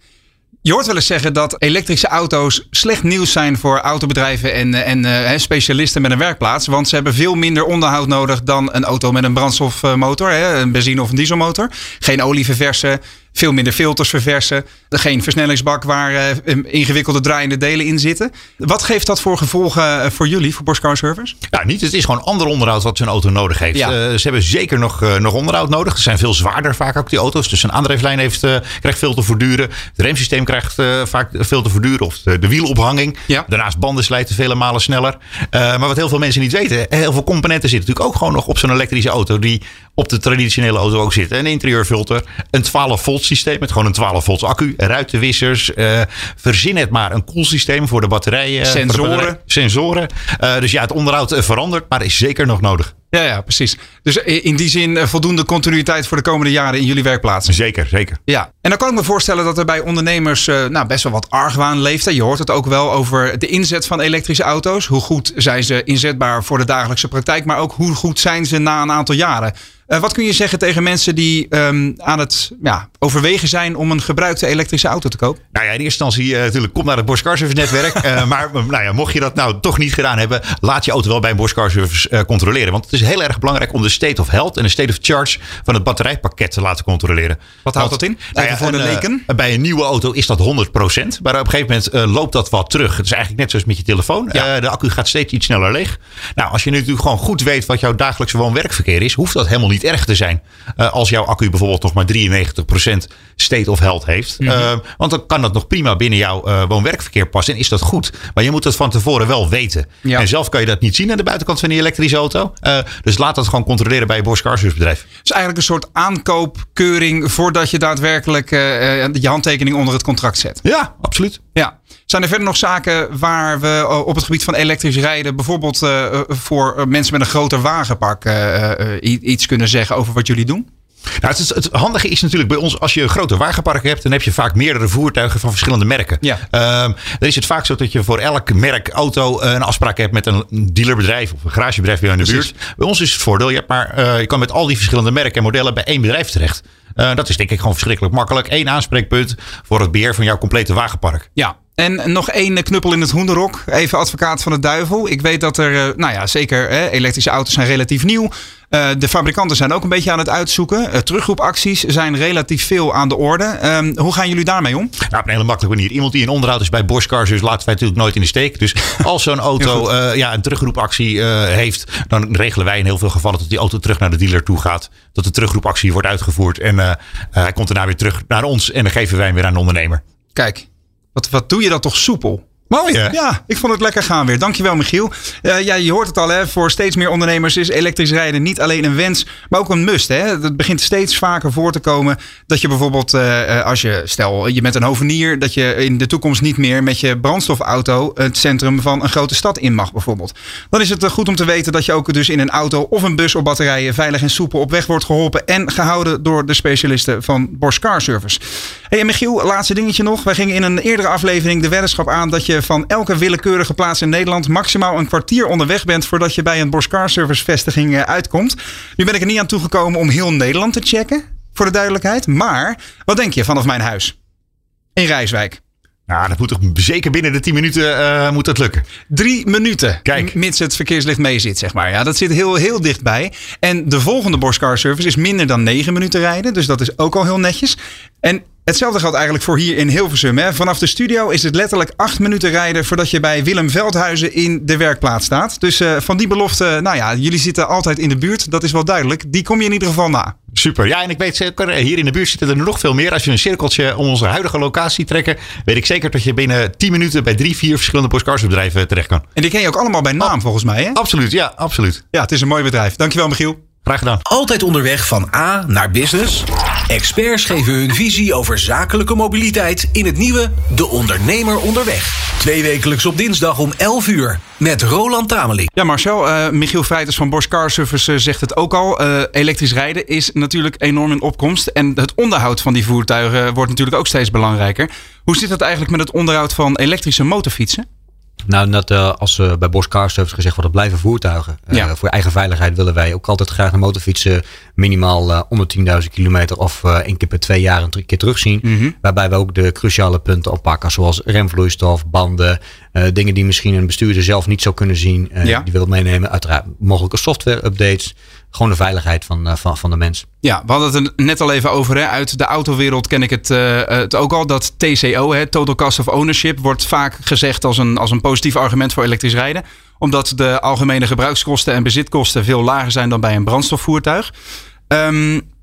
Je hoort wel eens zeggen dat elektrische auto's slecht nieuws zijn voor autobedrijven en, eh, en eh, specialisten met een werkplaats. Want ze hebben veel minder onderhoud nodig dan een auto met een brandstofmotor, hè, een benzine- of een dieselmotor. Geen olie verversen, veel minder filters verversen. Geen versnellingsbak waar eh, ingewikkelde draaiende delen in zitten. Wat geeft dat voor gevolgen eh, voor jullie, voor Bosch Car Service? Ja, niet. Het is gewoon ander onderhoud wat zo'n auto nodig heeft. Ja. Eh, ze hebben zeker nog, nog onderhoud nodig. Ze zijn veel zwaarder vaak ook die auto's. Dus een aandrijflijn heeft, krijgt veel te voortduren. Het remsysteem krijgt vaak veel te voortduren. Of de, de wielophanging. Ja. Daarnaast banden slijten vele malen sneller. Maar wat heel veel mensen niet weten. Heel veel componenten zitten natuurlijk ook gewoon nog op zo'n elektrische auto. Die op de traditionele auto ook zitten. Een interieurfilter. Een 12 volt systeem met gewoon een 12 volt accu. Ruitenwissers. eh verzin het maar. Een koelsysteem voor de batterijen. de Sensoren. batterij- sensoren. Eh, dus ja, het onderhoud eh, verandert, maar is zeker nog nodig. Ja, ja, precies. Dus in die zin voldoende continuïteit voor de komende jaren in jullie werkplaatsen. Zeker, zeker. Ja, en dan kan ik me voorstellen dat er bij ondernemers nou, best wel wat argwaan leeft. Je hoort het ook wel over de inzet van elektrische auto's. Hoe goed zijn ze inzetbaar voor de dagelijkse praktijk, maar ook hoe goed zijn ze na een aantal jaren. Eh, wat kun je zeggen tegen mensen die ehm, aan het ja, overwegen zijn om een gebruikte elektrische auto te kopen? Nou ja, in eerste instantie eh, natuurlijk kom naar het Bosch Car Service netwerk. *laughs* Eh, maar nou ja, mocht je dat nou toch niet gedaan hebben, laat je auto wel bij een Bosch Car Service controleren. Want het is heel erg belangrijk om de state of health en de state of charge van het batterijpakket te laten controleren. Wat houdt dat in? nou voor de een, leken. bij een nieuwe auto is dat 100%. Maar op een gegeven moment loopt dat wat terug. Het is eigenlijk net zoals met je telefoon. Ja. De accu gaat steeds iets sneller leeg. Nou, als je nu natuurlijk gewoon goed weet wat jouw dagelijkse woon-werkverkeer is, hoeft dat helemaal niet niet erg te zijn uh, als jouw accu bijvoorbeeld nog maar 93% state of health heeft. Mm -hmm. want dan kan dat nog prima binnen jouw woon-werkverkeer passen en is dat goed. Maar je moet dat van tevoren wel weten. Ja. En zelf kan je dat niet zien aan de buitenkant van die elektrische auto. dus laat dat gewoon controleren bij je Bosch bedrijf. Het is eigenlijk een soort aankoopkeuring voordat je daadwerkelijk je handtekening onder het contract zet. Ja, absoluut. Ja. Zijn er verder nog zaken waar we op het gebied van elektrisch rijden, bijvoorbeeld uh, voor mensen met een groter wagenpark, uh, iets kunnen zeggen over wat jullie doen? Nou, het, het, handige is natuurlijk bij ons, als je een grote wagenpark hebt, dan heb je vaak meerdere voertuigen van verschillende merken. Ja. Um, dan is het vaak zo dat je voor elk merk auto een afspraak hebt met een dealerbedrijf of een garagebedrijf bij jou in de Precies. buurt. Bij ons is het voordeel, je, hebt maar, uh, je kan met al die verschillende merken en modellen bij één bedrijf terecht. Uh, dat is denk ik gewoon verschrikkelijk makkelijk. Eén aanspreekpunt voor het beheer van jouw complete wagenpark. Ja, en nog één knuppel in het hoenderok. Even advocaat van de duivel. Ik weet dat er, nou ja, zeker hè, elektrische auto's zijn relatief nieuw. Uh, de fabrikanten zijn ook een beetje aan het uitzoeken. Uh, teruggroepacties zijn relatief veel aan de orde. Uh, hoe gaan jullie daarmee om? Nou, op een hele makkelijke manier. Iemand die in onderhoud is bij Bosch Cars, dus laten wij natuurlijk nooit in de steek. Dus als zo'n auto ja, een teruggroepactie heeft, dan regelen wij in heel veel gevallen dat die auto terug naar de dealer toe gaat. Dat de teruggroepactie wordt uitgevoerd en hij komt daarna weer terug naar ons en dan geven wij hem weer aan de ondernemer. Kijk, wat, wat doe je dat toch soepel? Mooi? Ja, ik vond het lekker gaan weer. Dankjewel Michiel. Uh, ja, je hoort het al hè. Voor steeds meer ondernemers is elektrisch rijden niet alleen een wens, maar ook een must. Hè. Het begint steeds vaker voor te komen dat je bijvoorbeeld uh, als je, stel je bent een hovenier, dat je in de toekomst niet meer met je brandstofauto het centrum van een grote stad in mag bijvoorbeeld. Dan is het goed om te weten dat je ook dus in een auto of een bus op batterijen veilig en soepel op weg wordt geholpen en gehouden door de specialisten van Bosch Car Service. Hey, en Michiel, laatste dingetje nog. Wij gingen in een eerdere aflevering de weddenschap aan dat je van elke willekeurige plaats in Nederland maximaal een kwartier onderweg bent voordat je bij een Bosch Car Service vestiging uitkomt. Nu ben ik er niet aan toegekomen om heel Nederland te checken, voor de duidelijkheid. Maar wat denk je vanaf mijn huis? In Rijswijk. Nou, dat moet toch zeker binnen de 10 minuten uh, moet dat lukken. Drie minuten. Kijk. Mits het verkeerslicht mee zit, zeg maar. Ja, dat zit heel, heel dichtbij. En de volgende Bosch Car Service is minder dan 9 minuten rijden. Dus dat is ook al heel netjes. En Hetzelfde geldt eigenlijk voor hier in Hilversum. Hè. Vanaf de studio is het letterlijk acht minuten rijden voordat je bij Willem Veldhuizen in de werkplaats staat. Dus uh, van die belofte, nou ja, jullie zitten altijd in de buurt. Dat is wel duidelijk. Die kom je in ieder geval na. Super. Ja, en ik weet zeker, hier in de buurt zitten er nog veel meer. Als je een cirkeltje om onze huidige locatie trekken, weet ik zeker dat je binnen 10 minuten bij drie, vier verschillende postcardsbedrijven terecht kan. En die ken je ook allemaal bij naam, volgens mij, hè? Absoluut, ja, absoluut. Ja, het is een mooi bedrijf. Dankjewel, Michiel. Graag gedaan. Altijd onderweg van A naar business? Experts geven hun visie over zakelijke mobiliteit in het nieuwe De Ondernemer Onderweg. Twee wekelijks op dinsdag om 11 uur met Roland Tameling. Ja, Marcel, uh, Michiel Feiters van Bosch Car Service uh, zegt het ook al. Uh, elektrisch rijden is natuurlijk enorm in opkomst. En het onderhoud van die voertuigen wordt natuurlijk ook steeds belangrijker. Hoe zit het eigenlijk met het onderhoud van elektrische motorfietsen? Nou, net uh, als uh, bij Bosch Car Service gezegd wordt, dat blijven voertuigen. Uh, ja. Voor eigen veiligheid willen wij ook altijd graag een motorfietsen minimaal onder 10.000 kilometer of één keer per twee jaar een keer terugzien. Mm -hmm. Waarbij we ook de cruciale punten oppakken, zoals remvloeistof, banden, dingen die misschien een bestuurder zelf niet zou kunnen zien. Ja. Die wil meenemen, uiteraard mogelijke software updates gewoon de veiligheid van, van, van de mens. Ja, we hadden het net al even over. Hè. Uit de autowereld ken ik het, uh, het ook al. Dat TCO, hè, Total Cost of Ownership, wordt vaak gezegd als een, als een positief argument voor elektrisch rijden. Omdat de algemene gebruikskosten en bezitkosten veel lager zijn dan bij een brandstofvoertuig. Um,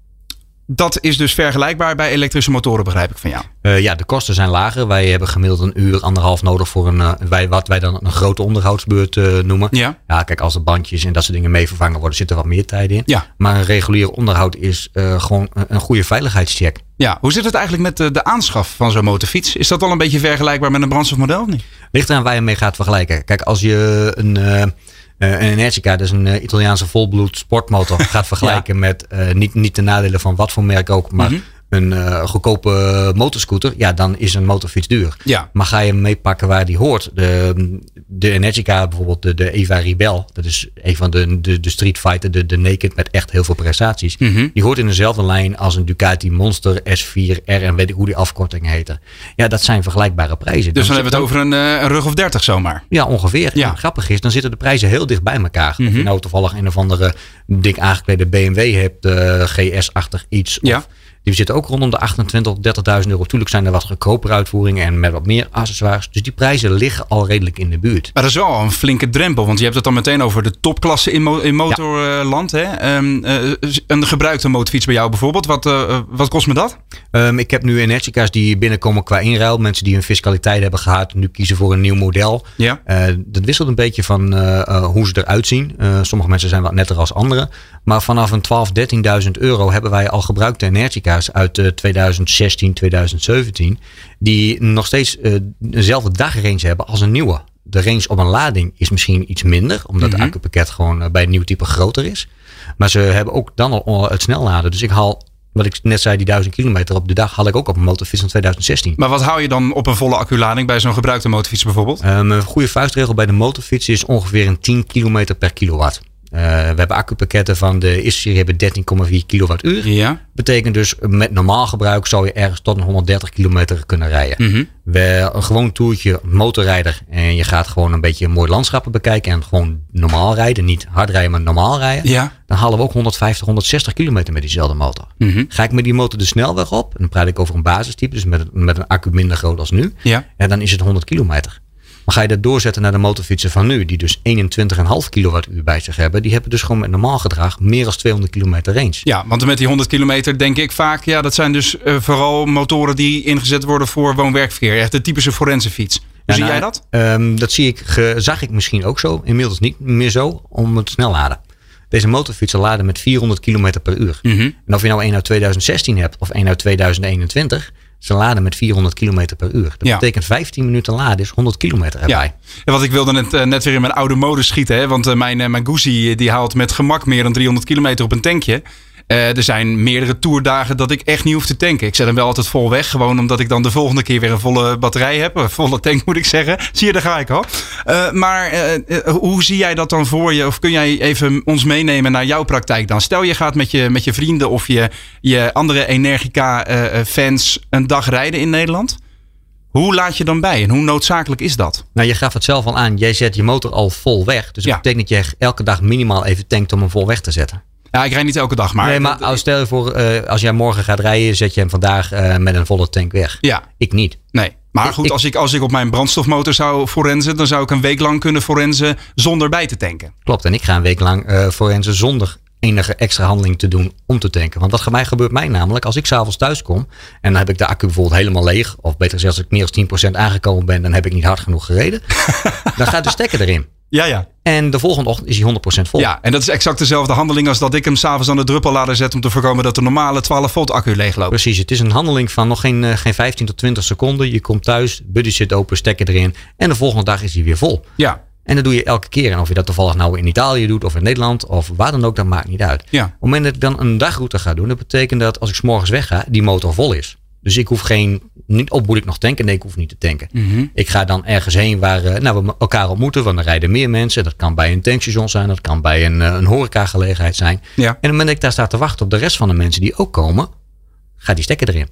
dat is dus vergelijkbaar bij elektrische motoren, begrijp ik van jou. Uh, ja, de kosten zijn lager. Wij hebben gemiddeld een uur, anderhalf nodig voor een, uh, wij, wat wij dan een grote onderhoudsbeurt uh, noemen. Ja. ja, kijk, als de bandjes en dat soort dingen mee vervangen worden, zit er wat meer tijd in. Ja. Maar een regulier onderhoud is gewoon een, goede veiligheidscheck. Ja, hoe zit het eigenlijk met de, de aanschaf van zo'n motorfiets? Is dat al een beetje vergelijkbaar met een brandstofmodel? Niet? Ligt eraan waar je mee gaat vergelijken. Kijk, als je een een Energica, dat is een Italiaanse volbloed sportmotor, *laughs* gaat vergelijken ja. met uh, niet, niet de nadelen van wat voor merk ook, maar mm -hmm. Een uh, goedkope motorscooter, ja, dan is een motorfiets duur. Ja. Maar ga je hem meepakken waar die hoort? De, de Energica, bijvoorbeeld de, de Eva Rebel, dat is een van de, de, de Street Fighter, de, de Naked met echt heel veel prestaties. Mm -hmm. Die hoort in dezelfde lijn als een Ducati Monster S4R en weet ik hoe die afkorting heet. Ja, dat zijn vergelijkbare prijzen. Dus dan, dan hebben we het over een, een, rug of 30 zomaar. Ja, ongeveer. Ja. En grappig is, dan zitten de prijzen heel dicht bij elkaar. Mhm. Of je nou toevallig een of andere dik aangeklede BMW hebt, uh, GS-achtig iets. Ja. Die zitten ook rondom de 28 tot 30.000 euro. Tuurlijk zijn er wat goedkoper uitvoeringen en met wat meer accessoires. Dus die prijzen liggen al redelijk in de buurt. Maar dat is wel een flinke drempel, want je hebt het dan meteen over de topklasse in, in motorland. Hè? Ehm, eh, een gebruikte motorfiets bij jou bijvoorbeeld, wat, uh, wat kost me dat? Um, ik heb nu Energica's die binnenkomen qua inruil. Mensen die hun fiscaliteit hebben gehad, nu kiezen voor een nieuw model. Ja. Uh, dat wisselt een beetje van hoe ze eruit zien. sommige mensen zijn wat netter als anderen. Maar vanaf een 12, 13.000 euro hebben wij al gebruikte Energica's uit 2016, 2017. Die nog steeds dezelfde dagrange hebben als een nieuwe. De range op een lading is misschien iets minder, omdat mm -hmm. het accupakket gewoon bij een nieuw type groter is. Maar ze hebben ook dan al het snelladen. Dus ik haal wat ik net zei, die 1000 kilometer op de dag had ik ook op een motorfiets van 2016. Maar wat hou je dan op een volle acculading bij zo'n gebruikte motorfiets bijvoorbeeld? Um, een goede vuistregel bij de motorfiets is ongeveer een 10 kilometer per kilowatt. Uh, we hebben accupakketten van de eerste serie hebben 13,4 kilowattuur. Ja. Betekent dus met normaal gebruik zou je ergens tot een 130 kilometer kunnen rijden. Mm -hmm. We, een gewoon toertje motorrijder en je gaat gewoon een beetje mooie landschappen bekijken en gewoon normaal rijden. Niet hard rijden, maar normaal rijden. Ja. Dan halen we ook 150, 160 kilometer met diezelfde motor. Mm -hmm. Ga ik met die motor de snelweg op, en dan praat ik over een basistype, dus met, met een accu minder groot als nu. Ja. En dan is het 100 kilometer. Maar ga je dat doorzetten naar de motorfietsen van nu, die dus 21,5 kilowattuur bij zich hebben, die hebben dus gewoon met normaal gedrag meer dan 200 kilometer range. Ja, want met die 100 kilometer denk ik vaak, ja, dat zijn dus uh, vooral motoren die ingezet worden voor woon-werkverkeer. Echt de typische forense fiets. Ja, zie nou, jij dat? Um, dat zie ik, zag ik misschien ook zo. Inmiddels niet meer zo om het snel laden. Deze motorfietsen laden met 400 kilometer per uur. Mhm. En of je nou een uit 2016 hebt of een uit 2021, ze laden met 400 kilometer per uur. Dat Ja. betekent 15 minuten laden is 100 kilometer erbij. Ja. En wat ik wilde net, eh, net weer in mijn oude mode schieten. Hè? Want eh, mijn, eh, mijn Guzzi die haalt met gemak meer dan 300 kilometer op een tankje. Eh, er zijn meerdere toerdagen dat ik echt niet hoef te tanken. Ik zet hem wel altijd vol weg. Gewoon omdat ik dan de volgende keer weer een volle batterij heb. Een volle tank moet ik zeggen. Zie je, daar ga ik al. Eh, maar eh, hoe zie jij dat dan voor je? Of kun jij even ons meenemen naar jouw praktijk dan? Stel je gaat met je, met je vrienden of je, je andere Energica-fans een dag rijden in Nederland. Hoe laat je dan bij en hoe noodzakelijk is dat? Nou, je gaf het zelf al aan. Jij zet je motor al vol weg. Dus dat Ja. betekent dat je elke dag minimaal even tankt om hem vol weg te zetten. Ja, ik rijd niet elke dag, maar... nee, maar als, stel je voor, eh, als jij morgen gaat rijden, zet je hem vandaag eh, met een volle tank weg. Ja, Ik niet. nee. Maar Ik- goed, ik- als ik, als ik op mijn brandstofmotor zou forensen... dan zou ik een week lang kunnen forensen zonder bij te tanken. Klopt. En ik ga een week lang forensen zonder enige extra handeling te doen om te tanken. Want wat mij gebeurt mij namelijk, als ik s'avonds thuis kom en dan heb ik de accu bijvoorbeeld helemaal leeg, of beter gezegd, als ik meer dan 10% aangekomen ben, dan heb ik niet hard genoeg gereden. *laughs* dan gaat de stekker erin. Ja, ja. En de volgende ochtend is hij 100% vol. Ja, en dat is exact dezelfde handeling als dat ik hem s'avonds aan de druppellader zet... om te voorkomen dat de normale 12 volt accu leegloopt. Precies, het is een handeling van nog geen, eh, geen 15 tot 20 seconden. Je komt thuis, buddy zit open, stekker erin. En de volgende dag is hij weer vol. Ja, En dat doe je elke keer. En of je dat toevallig nou in Italië doet of in Nederland of waar dan ook, dat maakt niet uit. ja. Op het moment dat ik dan een dagroute ga doen, dat betekent dat als ik 's morgens wegga, die motor vol is. Dus ik hoef geen, niet op moet ik nog tanken? Nee, ik hoef niet te tanken. Mhm. Ik ga dan ergens heen waar eh, nou, we elkaar ontmoeten, want er rijden meer mensen. Dat kan bij een tankstation zijn, dat kan bij een, eh, een horecagelegenheid zijn. Ja. En op het moment dat ik daar sta te wachten op de rest van de mensen die ook komen, gaat die stekker erin.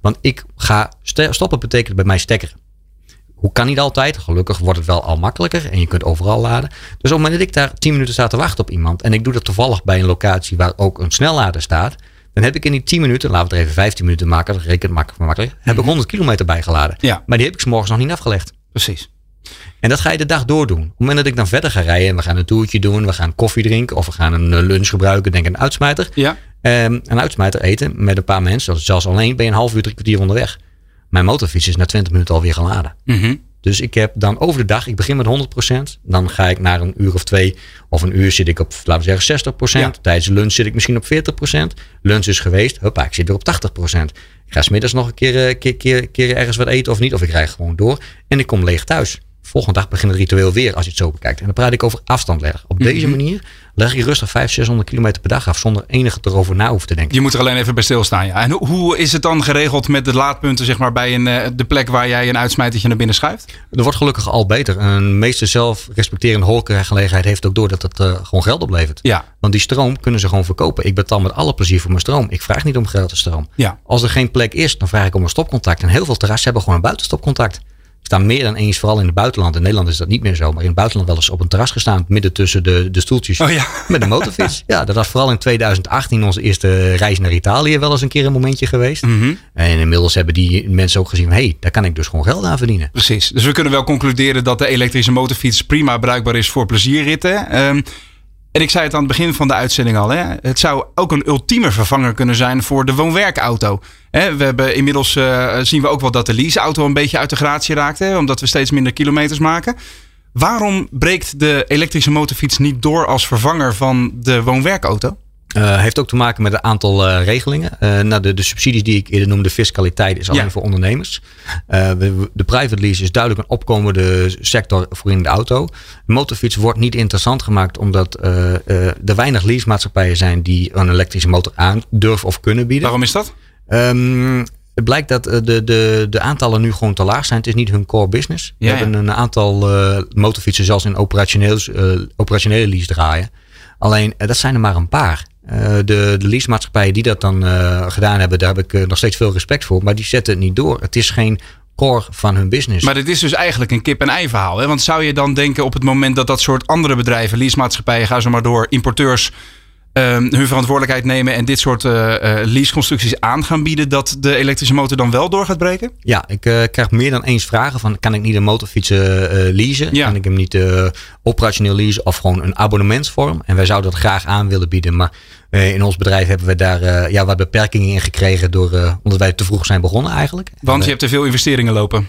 Want ik ga stoppen betekent bij mij stekkeren. Hoe kan niet altijd? Gelukkig wordt het wel al makkelijker en je kunt overal laden. Dus op het moment dat ik daar 10 minuten sta te wachten op iemand en ik doe dat toevallig bij een locatie waar ook een snellader staat, dan heb ik in die 10 minuten, laten we het er even 15 minuten maken, reken het makkelijk, makkelijk heb ik 100 kilometer bijgeladen. Ja. Maar die heb ik 's morgens nog niet afgelegd. Precies. En dat ga je de dag door doen. Op het moment dat ik dan verder ga rijden en we gaan een toertje doen, we gaan koffie drinken of we gaan een eh, lunch gebruiken, denk een uitsmijter. Ja. Ehm, een uitsmijter eten met een paar mensen, zelfs alleen, ben je een half uur, drie kwartier onderweg. Mijn motorfiets is na 20 minuten alweer geladen. Mhm. Dus ik heb dan over de dag, ik begin met 100%. Dan ga ik naar een uur of twee of een uur zit ik op, laten we zeggen, 60%. Ja. Tijdens de lunch zit ik misschien op 40%. Lunch is geweest, hoppa, ik zit weer op 80%. Ik ga smiddags nog een keer, eh, keer, keer, keer ergens wat eten of niet. Of ik rijd gewoon door en ik kom leeg thuis. Volgende dag begint het ritueel weer als je het zo bekijkt. En dan praat ik over afstand leggen. Op deze manier leg je rustig 500, 600 kilometer per dag af zonder enige erover na hoeven te denken. Je moet er alleen even bij stilstaan, ja. En hoe, hoe is het dan geregeld met de laadpunten, zeg maar, bij een, eh, de plek waar jij een uitsmijtertje naar binnen schuift? Er wordt gelukkig al beter. Een meeste zelfrespecterende horecagelegenheid heeft ook door dat het eh, gewoon geld oplevert. Ja. Want die stroom kunnen ze gewoon verkopen. Ik betaal met alle plezier voor mijn stroom. Ik vraag niet om gratis stroom. Ja. Als er geen plek is, dan vraag ik om een stopcontact. En heel veel terrassen hebben gewoon een buitenstopcontact. Staan meer dan eens, vooral in het buitenland. In Nederland is dat niet meer zo, maar in het buitenland wel eens op een terras gestaan, midden tussen de, de stoeltjes. Oh ja. Met een motorfiets. *laughs* ja, dat was vooral in 2018 onze eerste reis naar Italië wel eens een keer een momentje geweest. Mhm. En inmiddels hebben die mensen ook gezien, hé, hey, daar kan ik dus gewoon geld aan verdienen. Precies. Dus we kunnen wel concluderen dat de elektrische motorfiets prima bruikbaar is voor plezierritten. Ehm, en ik zei het aan het begin van de uitzending al. Hè? Het zou ook een ultieme vervanger kunnen zijn voor de woon-werkauto. We hebben inmiddels eh, zien we ook wel dat de leaseauto een beetje uit de gratie raakt. Hè? Omdat we steeds minder kilometers maken. Waarom breekt de elektrische motorfiets niet door als vervanger van de woon-werkauto? Uh, heeft ook te maken met een aantal uh, regelingen. Uh, nou, de, de, subsidies die ik eerder noemde, fiscaliteit, is alleen ja. voor ondernemers. We, de private lease is duidelijk een opkomende sector voor in de auto. Motorfiets wordt niet interessant gemaakt omdat er weinig leasemaatschappijen zijn die een elektrische motor aan durven of kunnen bieden. Waarom is dat? Um, het blijkt dat de, de, de aantallen nu gewoon te laag zijn. Het is niet hun core business. We Ja, hebben een aantal motorfietsen zelfs in operationele lease draaien. Alleen, dat zijn er maar een paar. Uh, de, de leasemaatschappijen die dat dan uh, gedaan hebben, daar heb ik uh, nog steeds veel respect voor. Maar die zetten het niet door. Het is geen core van hun business. Maar dit is dus eigenlijk een kip-en-ei verhaal. Hè? Want zou je dan denken op het moment dat dat soort andere bedrijven, leasemaatschappijen, gaan ze maar door, importeurs, hun verantwoordelijkheid nemen en dit soort uh, uh, leaseconstructies aan gaan bieden, dat de elektrische motor dan wel door gaat breken? Ja, ik uh, krijg meer dan eens vragen van kan ik niet een motorfiets leasen? Ja. Kan ik hem niet operationeel leasen of gewoon een abonnementsvorm? En wij zouden dat graag aan willen bieden, maar in ons bedrijf hebben we daar ja, wat beperkingen in gekregen door, omdat wij te vroeg zijn begonnen eigenlijk. Want je hebt te veel investeringen lopen.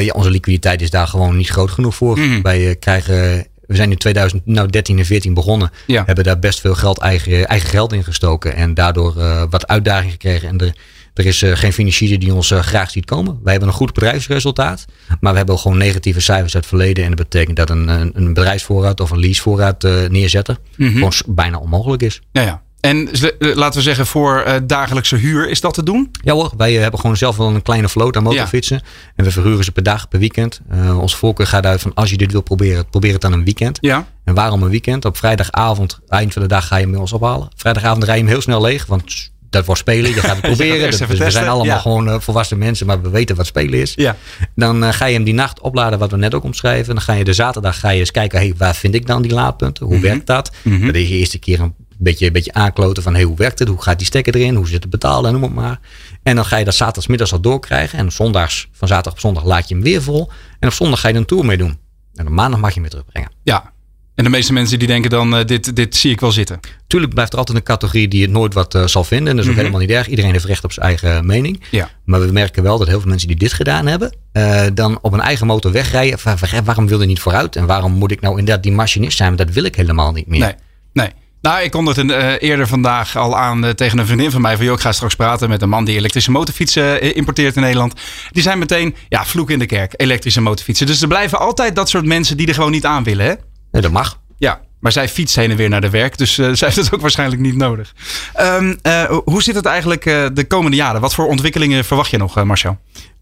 ja, onze liquiditeit is daar gewoon niet groot genoeg voor. Mhm. Wij krijgen we zijn in 2013 en 14 begonnen. Ja. Hebben daar best veel geld, eigen, eigen geld in gestoken. En daardoor uh, wat uitdaging gekregen. En er, er is uh, geen financier die ons uh, graag ziet komen. Wij hebben een goed bedrijfsresultaat. Maar we hebben gewoon negatieve cijfers uit het verleden. En dat betekent dat een, een, een bedrijfsvoorraad of een leasevoorraad neerzetten. Mhm. gewoon bijna onmogelijk is. Ja, ja. En laten we zeggen voor uh, dagelijkse huur, is dat te doen? Ja hoor, wij hebben gewoon zelf wel een kleine vloot aan motorfietsen. Ja. En we verhuren ze per dag, per weekend. Uh, onze voorkeur gaat uit van als je dit wil proberen, probeer het dan een weekend. Ja. En waarom een weekend? Op vrijdagavond, eind van de dag ga je hem bij ons ophalen. Vrijdagavond rij je hem heel snel leeg, want dat wordt spelen. Je gaat het *laughs* proberen. dus we zijn allemaal ja. gewoon uh, volwassen mensen, maar we weten wat spelen is. Ja. Dan uh, ga je hem die nacht opladen, wat we net ook omschrijven. Dan ga je de zaterdag ga je eens kijken, hey, waar vind ik dan die laadpunten? Hoe Mhm. mm -hmm. werkt dat? Mm -hmm. Dat is je eerste keer een beetje, een beetje aankloten van hey, hoe werkt het? Hoe gaat die stekker erin? Hoe zit het betalen? Noem het maar. En dan ga je dat zaterdagsmiddags al doorkrijgen. En zondags, van zaterdag op zondag laat je hem weer vol. En op zondag ga je een tour mee doen. En op maandag mag je hem weer terugbrengen. Ja. En de meeste mensen die denken dan, uh, dit, dit zie ik wel zitten. Tuurlijk blijft er altijd een categorie die het nooit wat uh, zal vinden. En dat is ook Mhm. helemaal niet erg. Iedereen heeft recht op zijn eigen mening. Ja. Maar we merken wel dat heel veel mensen die dit gedaan hebben, uh, dan op een eigen motor wegrijden. Van, waarom wil je niet vooruit? En waarom moet ik nou inderdaad die machinist zijn? Want dat wil ik helemaal niet meer. Nee, nee. Nou, ik kondigde uh, eerder vandaag al aan uh, tegen een vriendin van mij. Van, joh, ik ga straks praten met een man die elektrische motorfietsen uh, importeert in Nederland. Die zijn meteen, ja, vloek in de kerk, elektrische motorfietsen. Dus er blijven altijd dat soort mensen die er gewoon niet aan willen, hè? Dat mag. Ja, maar zij fietst heen en weer naar de werk. Dus *laughs* zij heeft het ook waarschijnlijk niet nodig. Um, uh, hoe zit het eigenlijk de komende jaren? Wat voor ontwikkelingen verwacht je nog, Marcel?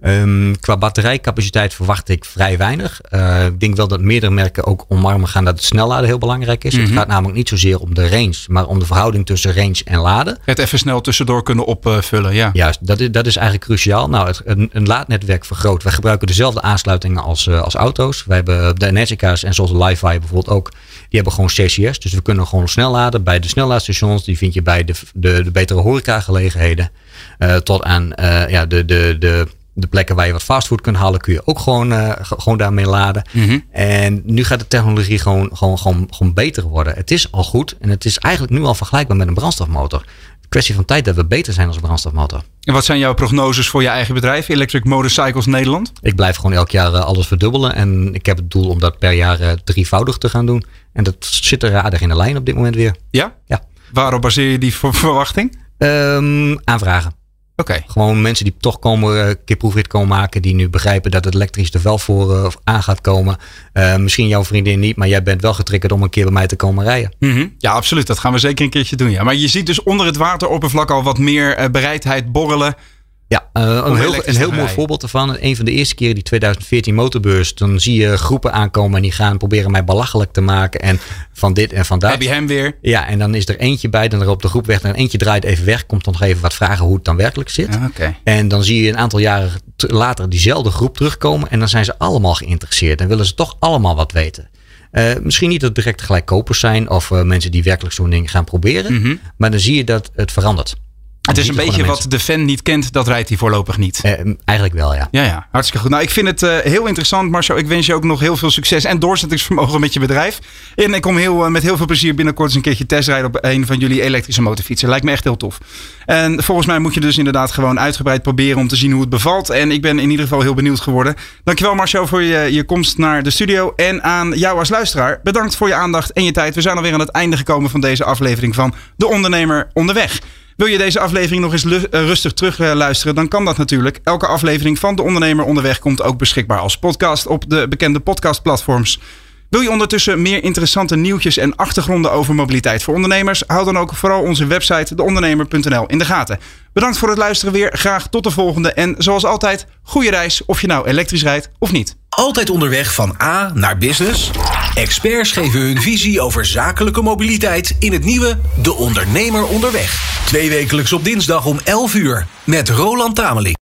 Um, qua batterijcapaciteit verwacht ik vrij weinig. Uh, ik denk wel dat meerdere merken ook omarmen gaan dat het snelladen heel belangrijk is. Mhm. Mm -hmm. Het gaat namelijk niet zozeer om de range, maar om de verhouding tussen range en laden. Het even snel tussendoor kunnen opvullen, ja. Juist, dat is, dat is eigenlijk cruciaal. Nou, het, een, een laadnetwerk vergroot. Wij gebruiken dezelfde aansluitingen als, uh, als auto's. Wij hebben de Energica's en zoals de Li-Fi bijvoorbeeld ook. Die hebben gewoon CCS. Dus we kunnen gewoon snel laden bij de snelladestations. Die vind je bij de, de, de betere horecagelegenheden. Uh, tot aan ja, de, de, de, de plekken waar je wat fastfood kunt halen, kun je ook gewoon, uh, gewoon daarmee laden. Mm -hmm. En nu gaat de technologie gewoon, gewoon, gewoon, gewoon beter worden. Het is al goed en het is eigenlijk nu al vergelijkbaar met een brandstofmotor. Kwestie van tijd dat we beter zijn als brandstofmotor. En wat zijn jouw prognoses voor je eigen bedrijf, Electric Motorcycles Nederland? Ik blijf gewoon elk jaar alles verdubbelen. En ik heb het doel om dat per jaar drievoudig te gaan doen. En dat zit er aardig in de lijn op dit moment weer. Ja? Ja. Waarop baseer je die verwachting? Um, aanvragen. Oké. Okay. Gewoon mensen die toch komen, een uh, keer proefrit komen maken. Die nu begrijpen dat het elektrisch er wel voor uh, aan gaat komen. Uh, misschien jouw vriendin niet, maar jij bent wel getriggerd om een keer bij mij te komen rijden. Mm -hmm. Ja, absoluut. Dat gaan we zeker een keertje doen. Ja. Maar je ziet dus onder het wateroppervlak al wat meer bereidheid borrelen. Ja, uh, een heel, een heel mooi voorbeeld ervan. Een van de eerste keren die 2014 motorbeurs. Dan zie je groepen aankomen en die gaan proberen mij belachelijk te maken. En van dit en van dat. Heb je hem weer? Ja, en dan is er eentje bij. Dan er op de groep weg. En eentje draait even weg. Komt dan nog even wat vragen hoe het dan werkelijk zit. Ja, okay. En dan zie je een aantal jaren later diezelfde groep terugkomen. En dan zijn ze allemaal geïnteresseerd. En willen ze toch allemaal wat weten. Eh, misschien niet dat het direct gelijk kopers zijn. Of eh, mensen die werkelijk zo'n ding gaan proberen. Maar dan zie je dat het verandert. Het is een beetje wat de fan niet kent, dat rijdt hij voorlopig niet. Eh, eigenlijk wel, ja. Ja, ja, hartstikke goed. Nou, ik vind het eh, heel interessant, Marcel. Ik wens je ook nog heel veel succes en doorzettingsvermogen met je bedrijf. En ik kom heel, eh, met heel veel plezier binnenkort eens een keertje testrijden op een van jullie elektrische motorfietsen. Lijkt me echt heel tof. En volgens mij moet je dus inderdaad gewoon uitgebreid proberen om te zien hoe het bevalt. En ik ben in ieder geval heel benieuwd geworden. Dankjewel Marcel voor je, je komst naar de studio. En aan jou als luisteraar, bedankt voor je aandacht en je tijd. We zijn alweer aan het einde gekomen van deze aflevering van De Ondernemer Onderweg. Wil je deze aflevering nog eens eh, rustig terug eh, luisteren? Dan kan dat natuurlijk. Elke aflevering van De Ondernemer Onderweg komt ook beschikbaar als podcast op de bekende podcastplatforms. Wil je ondertussen meer interessante nieuwtjes en achtergronden over mobiliteit voor ondernemers? Hou dan ook vooral onze website deondernemer.nl in de gaten. Bedankt voor het luisteren weer. Graag tot de volgende. En zoals altijd, goede reis of je nou elektrisch rijdt of niet. Altijd onderweg van A naar business? Experts geven hun visie over zakelijke mobiliteit in het nieuwe De Ondernemer Onderweg. Twee wekelijks op dinsdag om 11 uur met Roland Tameling.